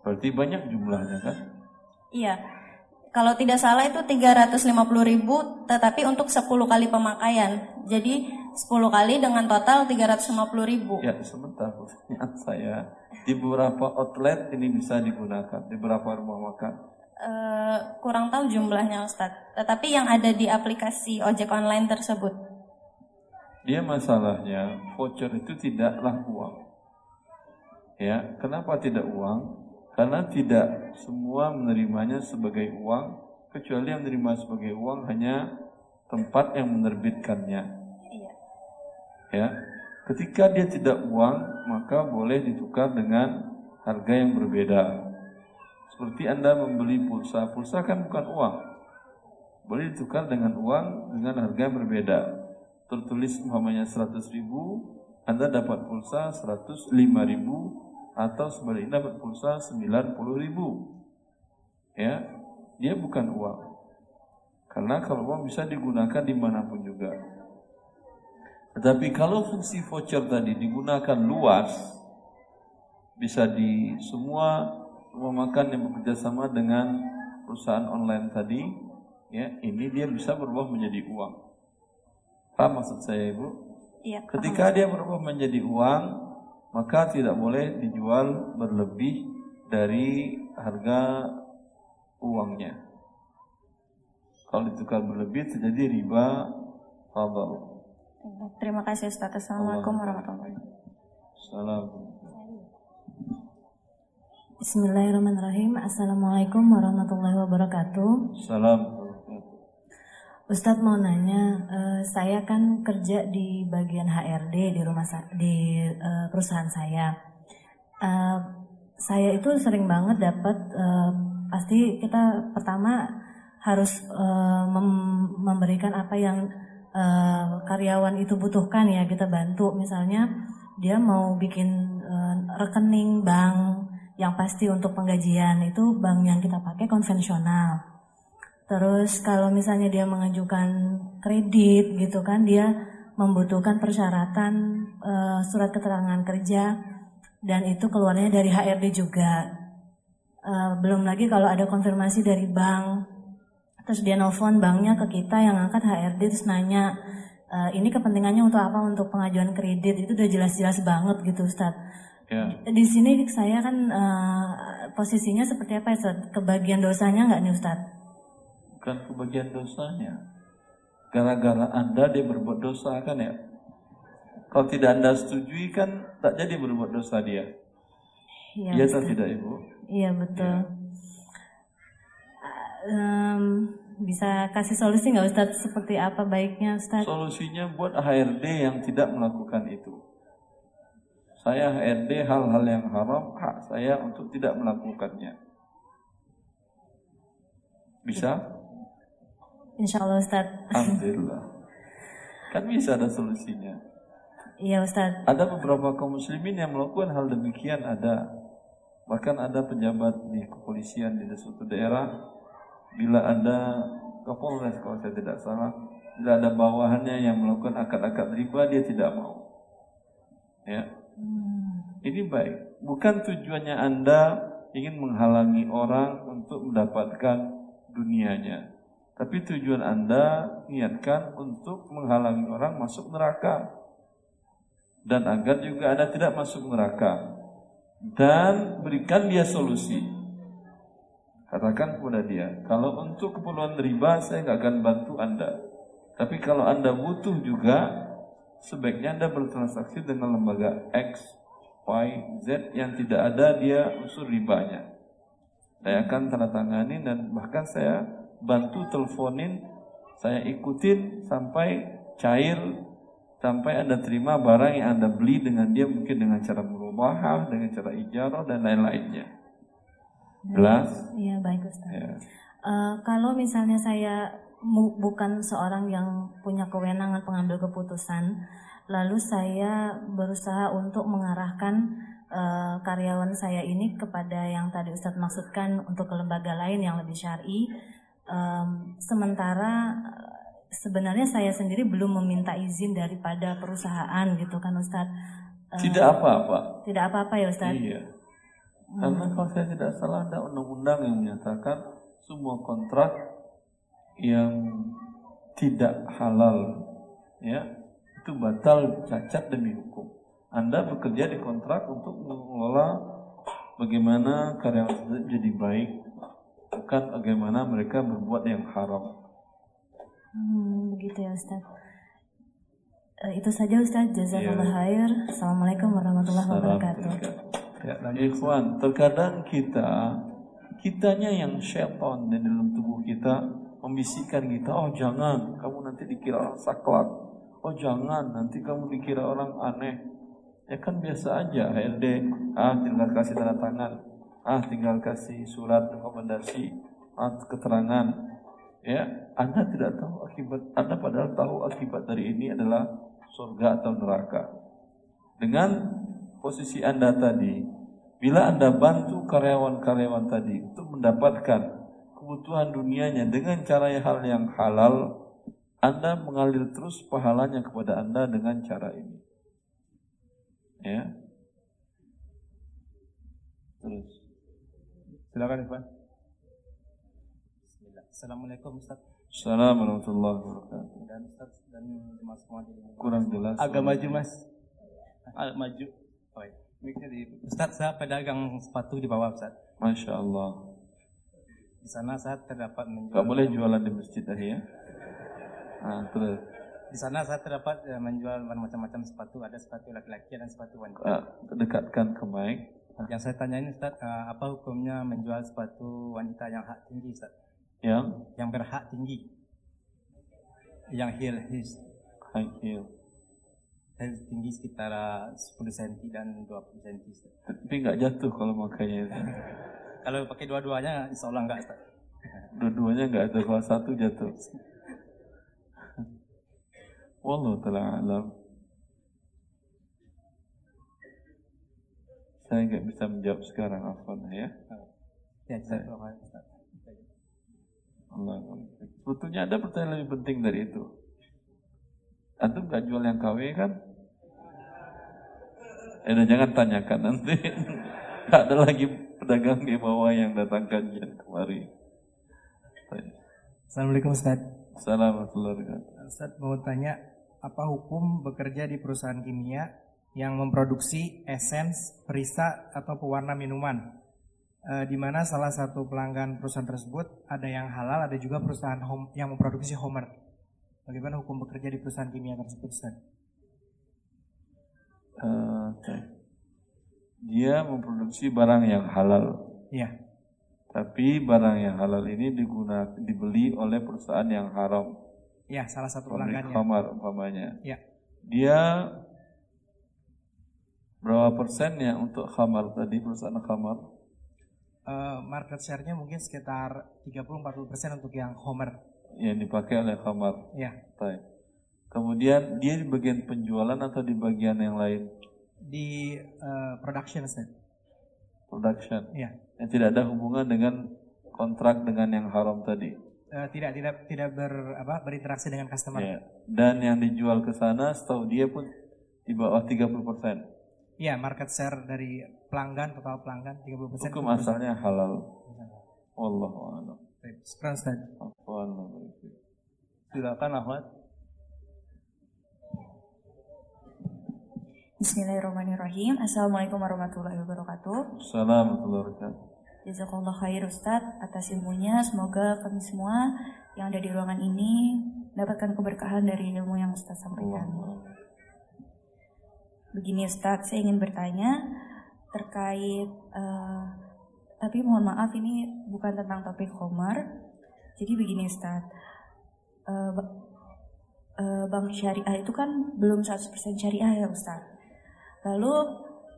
Berarti banyak jumlahnya kan? Iya. Kalau tidak salah itu 350 ribu, tetapi untuk 10 kali pemakaian. Jadi 10 kali dengan total 350 ribu. Ya, sebentar pertanyaan [laughs] saya. Di beberapa outlet ini bisa digunakan, di beberapa rumah makan. Eh, kurang tahu jumlahnya Ustadz. Tetapi yang ada di aplikasi ojek online tersebut. Dia masalahnya voucher itu tidaklah uang. Ya, kenapa tidak uang? Karena tidak semua menerimanya sebagai uang, kecuali yang menerima sebagai uang hanya tempat yang menerbitkannya. Iya. Ya, ketika dia tidak uang, maka boleh ditukar dengan harga yang berbeda. Seperti Anda membeli pulsa, pulsa kan bukan uang. Boleh ditukar dengan uang dengan harga yang berbeda. Tertulis umpamanya 100 ribu, Anda dapat pulsa 105 ribu, atau sebaliknya dapat pulsa 90 ribu. Ya, dia bukan uang. Karena kalau uang bisa digunakan di mana pun juga. Tetapi kalau fungsi voucher tadi digunakan luas, bisa di semua rumah makan yang bekerja sama dengan perusahaan online tadi, ya ini dia bisa berubah menjadi uang. Paham maksud saya ibu? Iya. Ketika dia berubah menjadi uang, maka tidak boleh dijual berlebih dari harga uangnya. Kalau ditukar berlebih terjadi riba fadal. Terima kasih Ustaz. Assalamualaikum warahmatullahi wabarakatuh. Salam. Bismillahirrahmanirrahim. Assalamualaikum warahmatullahi wabarakatuh. Salam. Ustadz mau nanya, eh, saya kan kerja di bagian HRD di rumah di eh, perusahaan saya. Eh, saya itu sering banget dapat eh, pasti kita pertama harus eh, mem- memberikan apa yang eh, karyawan itu butuhkan ya kita bantu. Misalnya dia mau bikin eh, rekening bank yang pasti untuk penggajian itu bank yang kita pakai konvensional. Terus kalau misalnya dia mengajukan kredit gitu kan dia membutuhkan persyaratan eh, surat keterangan kerja dan itu keluarnya dari HRD juga. Eh, belum lagi kalau ada konfirmasi dari bank terus dia nelfon banknya ke kita yang angkat HRD terus nanya "Eh, ini kepentingannya untuk apa untuk pengajuan kredit itu udah jelas-jelas banget gitu Ustadz. Ya. Di sini saya kan eh, posisinya seperti apa ya Ustadz? Kebagian dosanya nggak nih Ustadz? Bukan kebagian dosanya. Gara-gara Anda dia berbuat dosa kan ya? Kalau tidak Anda setujui kan tak jadi berbuat dosa dia. Iya, Iya atau Ustaz. tidak Ibu? Iya betul. Em, bisa kasih solusi nggak Ustadz seperti apa baiknya Ustadz? Solusinya buat HRD yang tidak melakukan itu. Saya HRD hal-hal yang haram, hak saya untuk tidak melakukannya. Bisa? Insya Allah Ustadz. Alhamdulillah. Kan bisa ada solusinya. Iya Ustadz. Ada beberapa kaum muslimin yang melakukan hal demikian ada. Bahkan ada pejabat di kepolisian di suatu daerah bila ada Kapolres kalau saya tidak salah, bila ada bawahannya yang melakukan akad-akad riba dia tidak mau. Ya. Ini baik. Bukan tujuannya Anda ingin menghalangi orang untuk mendapatkan dunianya. Tapi tujuan Anda niatkan untuk menghalangi orang masuk neraka. Dan agar juga Anda tidak masuk neraka. Dan berikan dia solusi. Katakan kepada dia, kalau untuk keperluan riba saya nggak akan bantu Anda. Tapi kalau Anda butuh juga, sebaiknya Anda bertransaksi dengan lembaga X, Y, Z yang tidak ada dia unsur ribanya. Saya akan tanda tangani dan bahkan saya bantu teleponin, saya ikutin sampai cair, sampai Anda terima barang yang Anda beli dengan dia mungkin dengan cara merubah, dengan cara ijarah dan lain-lainnya. Jelas? Iya baik Ustadz. Ya. Eh, kalau misalnya saya bukan seorang yang punya kewenangan pengambil keputusan, lalu saya berusaha untuk mengarahkan eh, karyawan saya ini kepada yang tadi Ustadz maksudkan untuk ke lembaga lain yang lebih syari. Em, sementara eh, sebenarnya saya sendiri belum meminta izin daripada perusahaan gitu kan Ustadz. Eh, Tidak apa-apa. Tidak apa-apa ya Ustadz. Iya. Karena kalau saya tidak salah ada undang-undang yang menyatakan semua kontrak yang tidak halal ya itu batal cacat demi hukum. Anda bekerja di kontrak untuk mengelola bagaimana karyawan jadi baik, bukan bagaimana mereka berbuat yang haram. Hmm, begitu ya Ustaz. Eh, itu saja Ustaz. Jazakallah Iya. khair. Assalamualaikum warahmatullahi wabarakatuh. Ya, Ikhwan, terkadang kita kitanya yang syaitan di dalam tubuh kita membisikkan kita, oh jangan, kamu nanti dikira orang saklek. Oh jangan, nanti kamu dikira orang aneh. Ya kan biasa aja, HRD, ah tinggal kasih tanda tangan, ah tinggal kasih surat rekomendasi, ah keterangan. Ya, Anda tidak tahu akibat, Anda padahal tahu akibat dari ini adalah surga atau neraka. Dengan posisi Anda tadi, bila Anda bantu karyawan-karyawan tadi untuk mendapatkan kebutuhan dunianya dengan cara hal yang halal, Anda mengalir terus pahalanya kepada Anda dengan cara ini. Ya. Terus. Silakan Ikhwan. Assalamualaikum Ustaz. Assalamualaikum warahmatullahi wabarakatuh. Dan Ustaz dan jemaah semua di Kurang jelas. Agak maju Mas. Agak maju. Oh iya. Di Ustaz saya pedagang sepatu di bawah Ustaz. Masya Allah. Di sana saya terdapat menjual Gak boleh jualan di masjid tadi ya. Nah, terus. Di sana saya terdapat eh, menjual macam-macam sepatu, ada sepatu laki-laki dan sepatu wanita. Ah, dekatkan ke mic. Yang saya tanyain Ustaz, eh, apa hukumnya menjual sepatu wanita yang hak tinggi Ustaz? Yang? Yang berhak tinggi. Yang heel heels. High heel. Heel tinggi sekitar eh, 10 cm dan 20 cm Ustaz. Tapi nggak jatuh kalau makanya itu. [laughs] Kalau pakai dua-duanya insya Allah enggak Ustaz. Dua-duanya nggak ada kalau satu jatuh. [laughs] Wallahu taala alam. Saya nggak bisa menjawab sekarang afwan ya. Ya. Allah Sebetulnya ada pertanyaan lebih penting dari itu. Antum nggak jual yang KW kan? Eh, udah jangan tanyakan nanti. [laughs] Nggak ada lagi pedagang di bawah yang datang kajian kemari. Assalamualaikum Ustaz. Assalamualaikum. Ustaz mau tanya, apa hukum bekerja di perusahaan kimia yang memproduksi esens, perisa, atau pewarna minuman? Eh, di mana salah satu pelanggan perusahaan tersebut ada yang halal, ada juga perusahaan home, yang memproduksi Homer. Bagaimana hukum bekerja di perusahaan kimia tersebut, Ustaz? Eh, oke. Dia memproduksi barang yang halal. Iya. Tapi barang yang halal ini digunakan dibeli oleh perusahaan yang haram. Iya, salah satu pelanggannya. khamar umpamanya. Iya. Dia berapa persennya untuk khamar tadi perusahaan khamar? Eh, market share-nya mungkin sekitar 30-40% untuk yang Homer. Yang dipakai oleh khamar. Iya. Baik. Kemudian dia di bagian penjualan atau di bagian yang lain? Di eh, production, Ustaz. Production. Iya. Yang tidak ada hubungan dengan kontrak dengan yang haram tadi. Eh, tidak tidak tidak ber apa berinteraksi dengan customer. Ya. Dan yang dijual ke sana setahu dia pun di bawah 30%. Iya, market share dari pelanggan total pelanggan 30%. Hukum asalnya halal. Sekarang Ustaz. Afwan. Silakan Ahmad. Bismillahirrahmanirrahim. Assalamualaikum warahmatullahi wabarakatuh. Assalamualaikum warahmatullahi wabarakatuh. Jazakallah khair Ustadz atas ilmunya. Semoga kami semua yang ada di ruangan ini mendapatkan keberkahan dari ilmu yang Ustadz sampaikan. Begini Ustadz, saya ingin bertanya terkait, eh, tapi mohon maaf ini bukan tentang topik Komar. Jadi begini Ustadz, ba- eh, bank syariah itu kan belum 100% syariah ya Ustadz. Lalu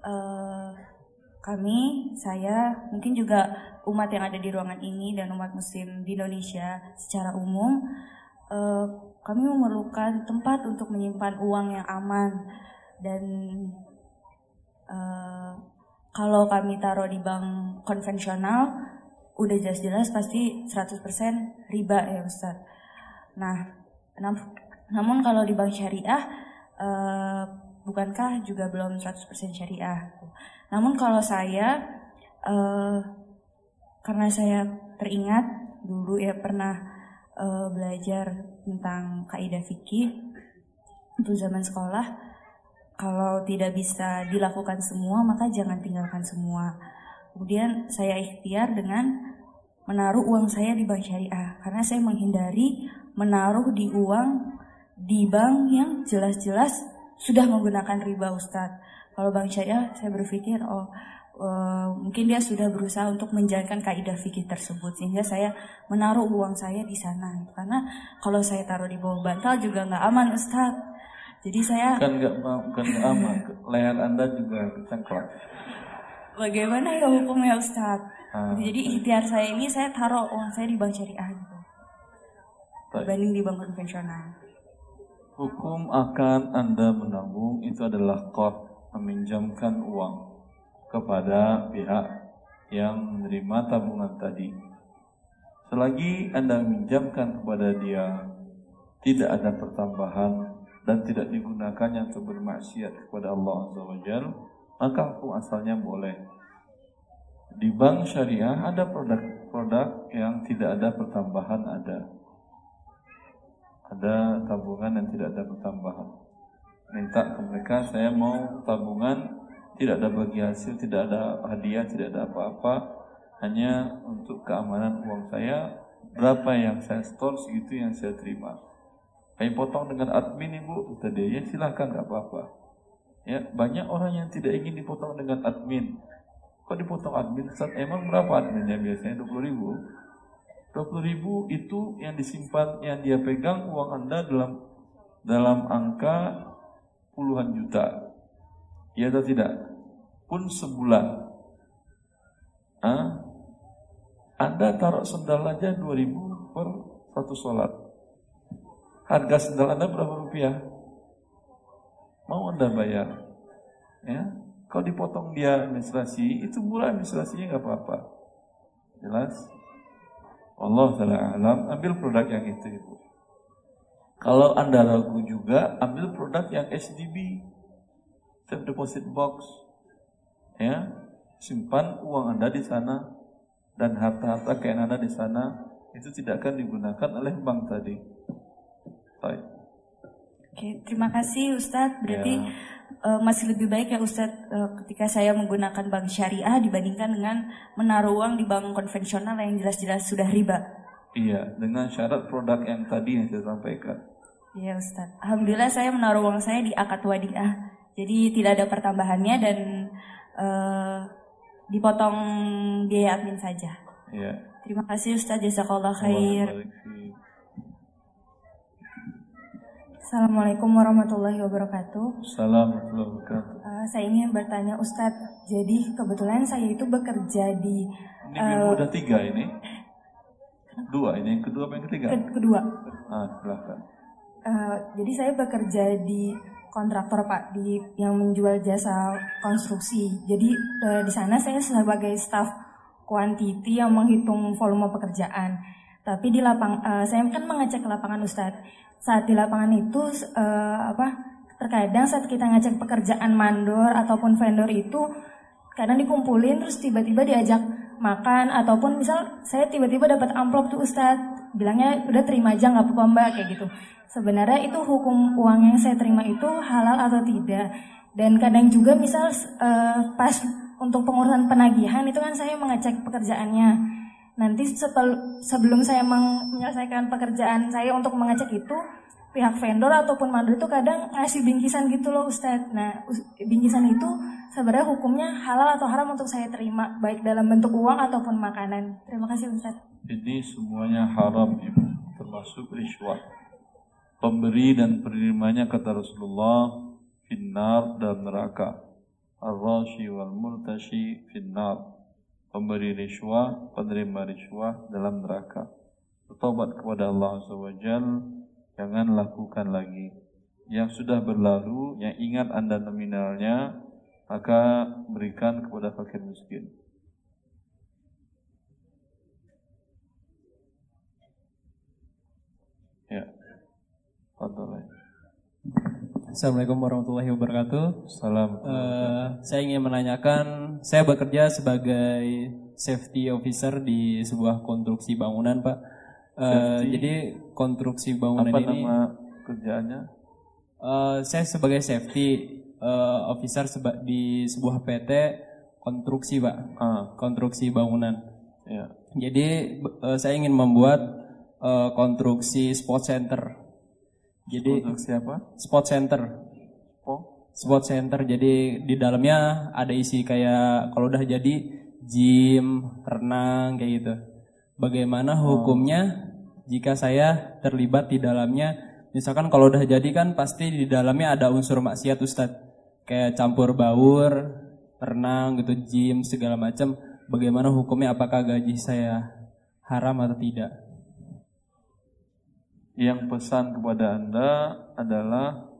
eh, kami, saya, mungkin juga umat yang ada di ruangan ini dan umat muslim di Indonesia secara umum, eh, kami memerlukan tempat untuk menyimpan uang yang aman dan eh, kalau kami taruh di bank konvensional, udah jelas-jelas pasti 100% riba ya Ustaz. Nah, nam- namun kalau di bank syariah, eh, bukankah juga belum 100% syariah? Namun kalau saya, eh, karena saya teringat dulu ya pernah eh, belajar tentang kaidah fikih, untuk zaman sekolah kalau tidak bisa dilakukan semua maka jangan tinggalkan semua. Kemudian saya ikhtiar dengan menaruh uang saya di bank syariah karena saya menghindari menaruh di uang di bank yang jelas-jelas sudah menggunakan riba Ustadz. Kalau bank syariah saya berpikir oh eh, mungkin dia sudah berusaha untuk menjalankan kaidah fikih tersebut sehingga saya menaruh uang saya di sana karena kalau saya taruh di bawah bantal juga nggak aman Ustadz. Jadi saya Kan nggak mau, kan nggak aman. Leher anda juga cengklak. bagaimana ya hukumnya Ustadz? Ah, Jadi ikhtiar saya ini saya taruh uang saya di bank syariah gitu. Dibanding di bank konvensional. Hukum akan Anda menabung itu adalah qard, meminjamkan uang kepada pihak yang menerima tabungan tadi. Selagi Anda meminjamkan kepada dia, tidak ada pertambahan dan tidak digunakannya untuk bermaksiat kepada Allah Azza wa Jal, maka hukum asalnya boleh. Di bank syariah ada produk-produk yang tidak ada pertambahan ada ada tabungan yang tidak ada pertambahan. Minta ke mereka, saya mau tabungan tidak ada bagi hasil, tidak ada hadiah, tidak ada apa-apa, hanya untuk keamanan uang saya. Berapa yang saya store, segitu yang saya terima. Kami potong dengan admin ibu, kata dia, ya silahkan nggak apa-apa. Ya banyak orang yang tidak ingin dipotong dengan admin. Kok dipotong admin? Ustaz, emang berapa adminnya biasanya 20 ribu? 20 ribu itu yang disimpan, yang dia pegang uang Anda dalam dalam angka puluhan juta. Ya atau tidak? Pun sebulan. Ah, Anda taruh sendal aja 2000 per satu sholat. Harga sendal Anda berapa rupiah? Mau Anda bayar? Ya, kalau dipotong dia administrasi, itu murah administrasinya nggak apa-apa. Jelas? Allah taala alam, ambil produk yang itu ibu. Kalau anda ragu juga, ambil produk yang SDB, safe deposit box, ya, simpan uang anda di sana dan harta-harta kekayaan anda di sana itu tidak akan digunakan oleh bank tadi. Baik. Oke, terima kasih Ustadz. Berarti Ya. eh, masih lebih baik ya Ustadz eh, ketika saya menggunakan bank syariah dibandingkan dengan menaruh uang di bank konvensional yang jelas-jelas sudah riba. Iya, dengan syarat produk yang tadi yang saya sampaikan. Iya Ustadz. Alhamdulillah saya menaruh uang saya di akad wadiah. Jadi tidak ada pertambahannya dan eh, dipotong biaya admin saja. Iya. Terima kasih Ustadz. Jazakallah Allah khair. barik Assalamualaikum warahmatullahi wabarakatuh. Assalamualaikum warahmatullahi wabarakatuh. Eh, saya ingin bertanya Ustadz, jadi kebetulan saya itu bekerja di Ini eh, ilmu udah tiga ini. Dua ini yang kedua apa yang ketiga? ke- kedua. Ah, silahkan. Eh, jadi saya bekerja di kontraktor Pak di yang menjual jasa konstruksi. Jadi eh, di sana saya sebagai staf quantity yang menghitung volume pekerjaan. Tapi di lapang eh, saya kan mengecek lapangan Ustadz. Saat di lapangan itu eh, apa terkadang saat kita ngecek pekerjaan mandor ataupun vendor itu kadang dikumpulin terus tiba-tiba diajak makan ataupun misal saya tiba-tiba dapat amplop tuh Ustadz bilangnya udah terima aja nggak apa-apa mbak kayak gitu. Sebenarnya itu hukum uang yang saya terima itu halal atau tidak. Dan kadang juga misal eh, pas untuk pengurusan penagihan itu kan saya mengecek pekerjaannya nanti sebelum saya menyelesaikan pekerjaan saya untuk mengecek itu pihak vendor ataupun mandor itu kadang ngasih bingkisan gitu loh Ustadz. Nah, bingkisan itu sebenarnya hukumnya halal atau haram untuk saya terima, baik dalam bentuk uang ataupun makanan. Terima kasih Ustadz. Ini semuanya haram ibu, termasuk riswah. Pemberi dan penerimanya kata Rasulullah finnar dan neraka. Ar-rashi wal murtashi finnar. Pemberi riswah, penerima riswah dalam neraka. Bertobat kepada Allah SWT, jangan lakukan lagi. Yang sudah berlalu, yang ingat anda nominalnya, maka berikan kepada fakir miskin. Ya. Fadol. Assalamualaikum warahmatullahi wabarakatuh. Salam. Eh, saya ingin menanyakan, saya bekerja sebagai safety officer di sebuah konstruksi bangunan, Pak. Safety? jadi konstruksi bangunan Apa ini nama kerjaannya? Eh, saya sebagai safety eh, officer seba- di sebuah PT konstruksi pak, konstruksi bangunan. Ya. Jadi eh, saya ingin membuat eh, konstruksi sport center. Jadi Konstruksi apa? Sport center. Oh. Sport center. Jadi di dalamnya ada isi kayak kalau udah jadi gym, renang kayak gitu. Bagaimana hukumnya jika saya terlibat di dalamnya? Misalkan kalau udah jadi kan pasti di dalamnya ada unsur maksiat Ustadz. Kayak campur baur, renang gitu, gym segala macam. Bagaimana hukumnya? Apakah gaji saya haram atau tidak? Yang pesan kepada Anda adalah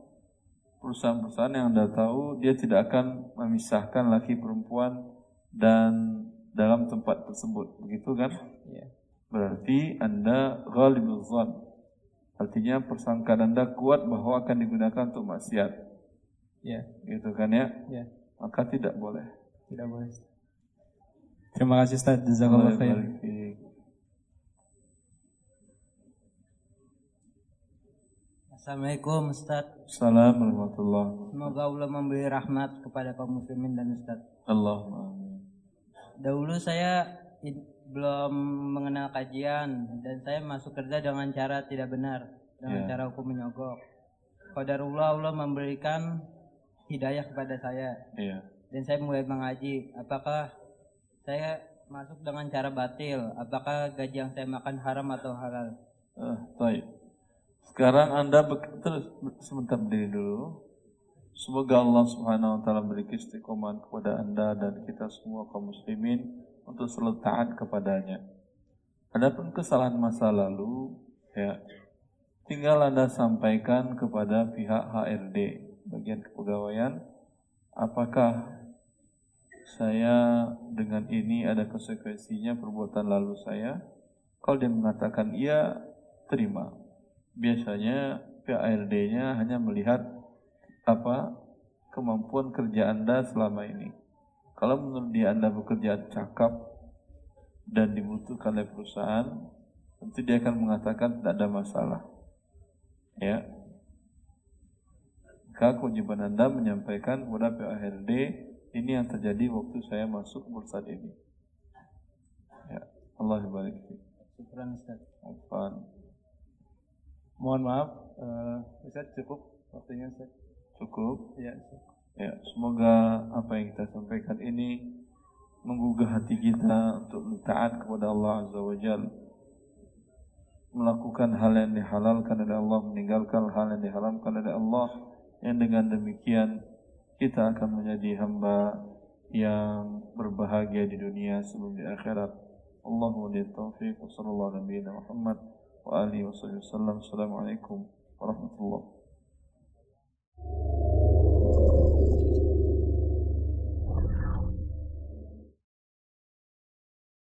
perusahaan-perusahaan yang Anda tahu dia tidak akan memisahkan laki perempuan dan dalam tempat tersebut. Begitu kan? Iya. Berarti Anda ghalibul zan. Artinya persangkaan Anda kuat bahwa akan digunakan untuk maksiat. Iya. Gitu kan ya? Iya. Maka tidak boleh. Tidak boleh. Terima kasih Ustaz. Jazakallah khair. barik fiik. Assalamualaikum Ustaz. Assalamualaikum warahmatullahi Semoga Allah memberi rahmat kepada kaum muslimin dan Ustaz. Allahumma amin. Dahulu saya belum mengenal kajian dan saya masuk kerja dengan cara tidak benar, dengan Ya. cara hukum menyogok. Qadarullah Allah memberikan hidayah kepada saya Iya. dan saya mulai mengaji. Apakah saya masuk dengan cara batil? Apakah gaji yang saya makan haram atau halal? Baik. Sekarang Anda terus sebentar berdiri dulu. Semoga Allah Subhanahu wa taala beri istiqomah kepada Anda dan kita semua kaum muslimin untuk selalu taat kepadanya. Adapun kesalahan masa lalu, ya, tinggal Anda sampaikan kepada pihak HRD, bagian kepegawaian, apakah saya dengan ini ada konsekuensinya perbuatan lalu saya? Kalau dia mengatakan iya, terima. Biasanya pihak ARD-nya hanya melihat apa kemampuan kerja Anda selama ini. Kalau menurut dia Anda bekerja cakap dan dibutuhkan oleh perusahaan, tentu dia akan mengatakan tidak ada masalah. Ya. Maka kewajiban Anda menyampaikan kepada pihak ARD ini yang terjadi waktu saya masuk perusahaan ini. Ya, Allah barik. Syukran Ustaz. Afwan. Mohon maaf, Ustaz cukup waktunya Ustaz. Cukup. Ya, Ustaz. Ya, semoga apa yang kita sampaikan ini menggugah hati kita untuk taat kepada Allah Azza wa. Melakukan hal yang dihalalkan oleh Allah, meninggalkan hal yang diharamkan oleh Allah. Yang dengan demikian kita akan menjadi hamba yang berbahagia di dunia sebelum di akhirat. Allahumma taufiq wa sallallahu ala nabiyyina Muhammad wa alihi wa sallam. Assalamualaikum warahmatullahi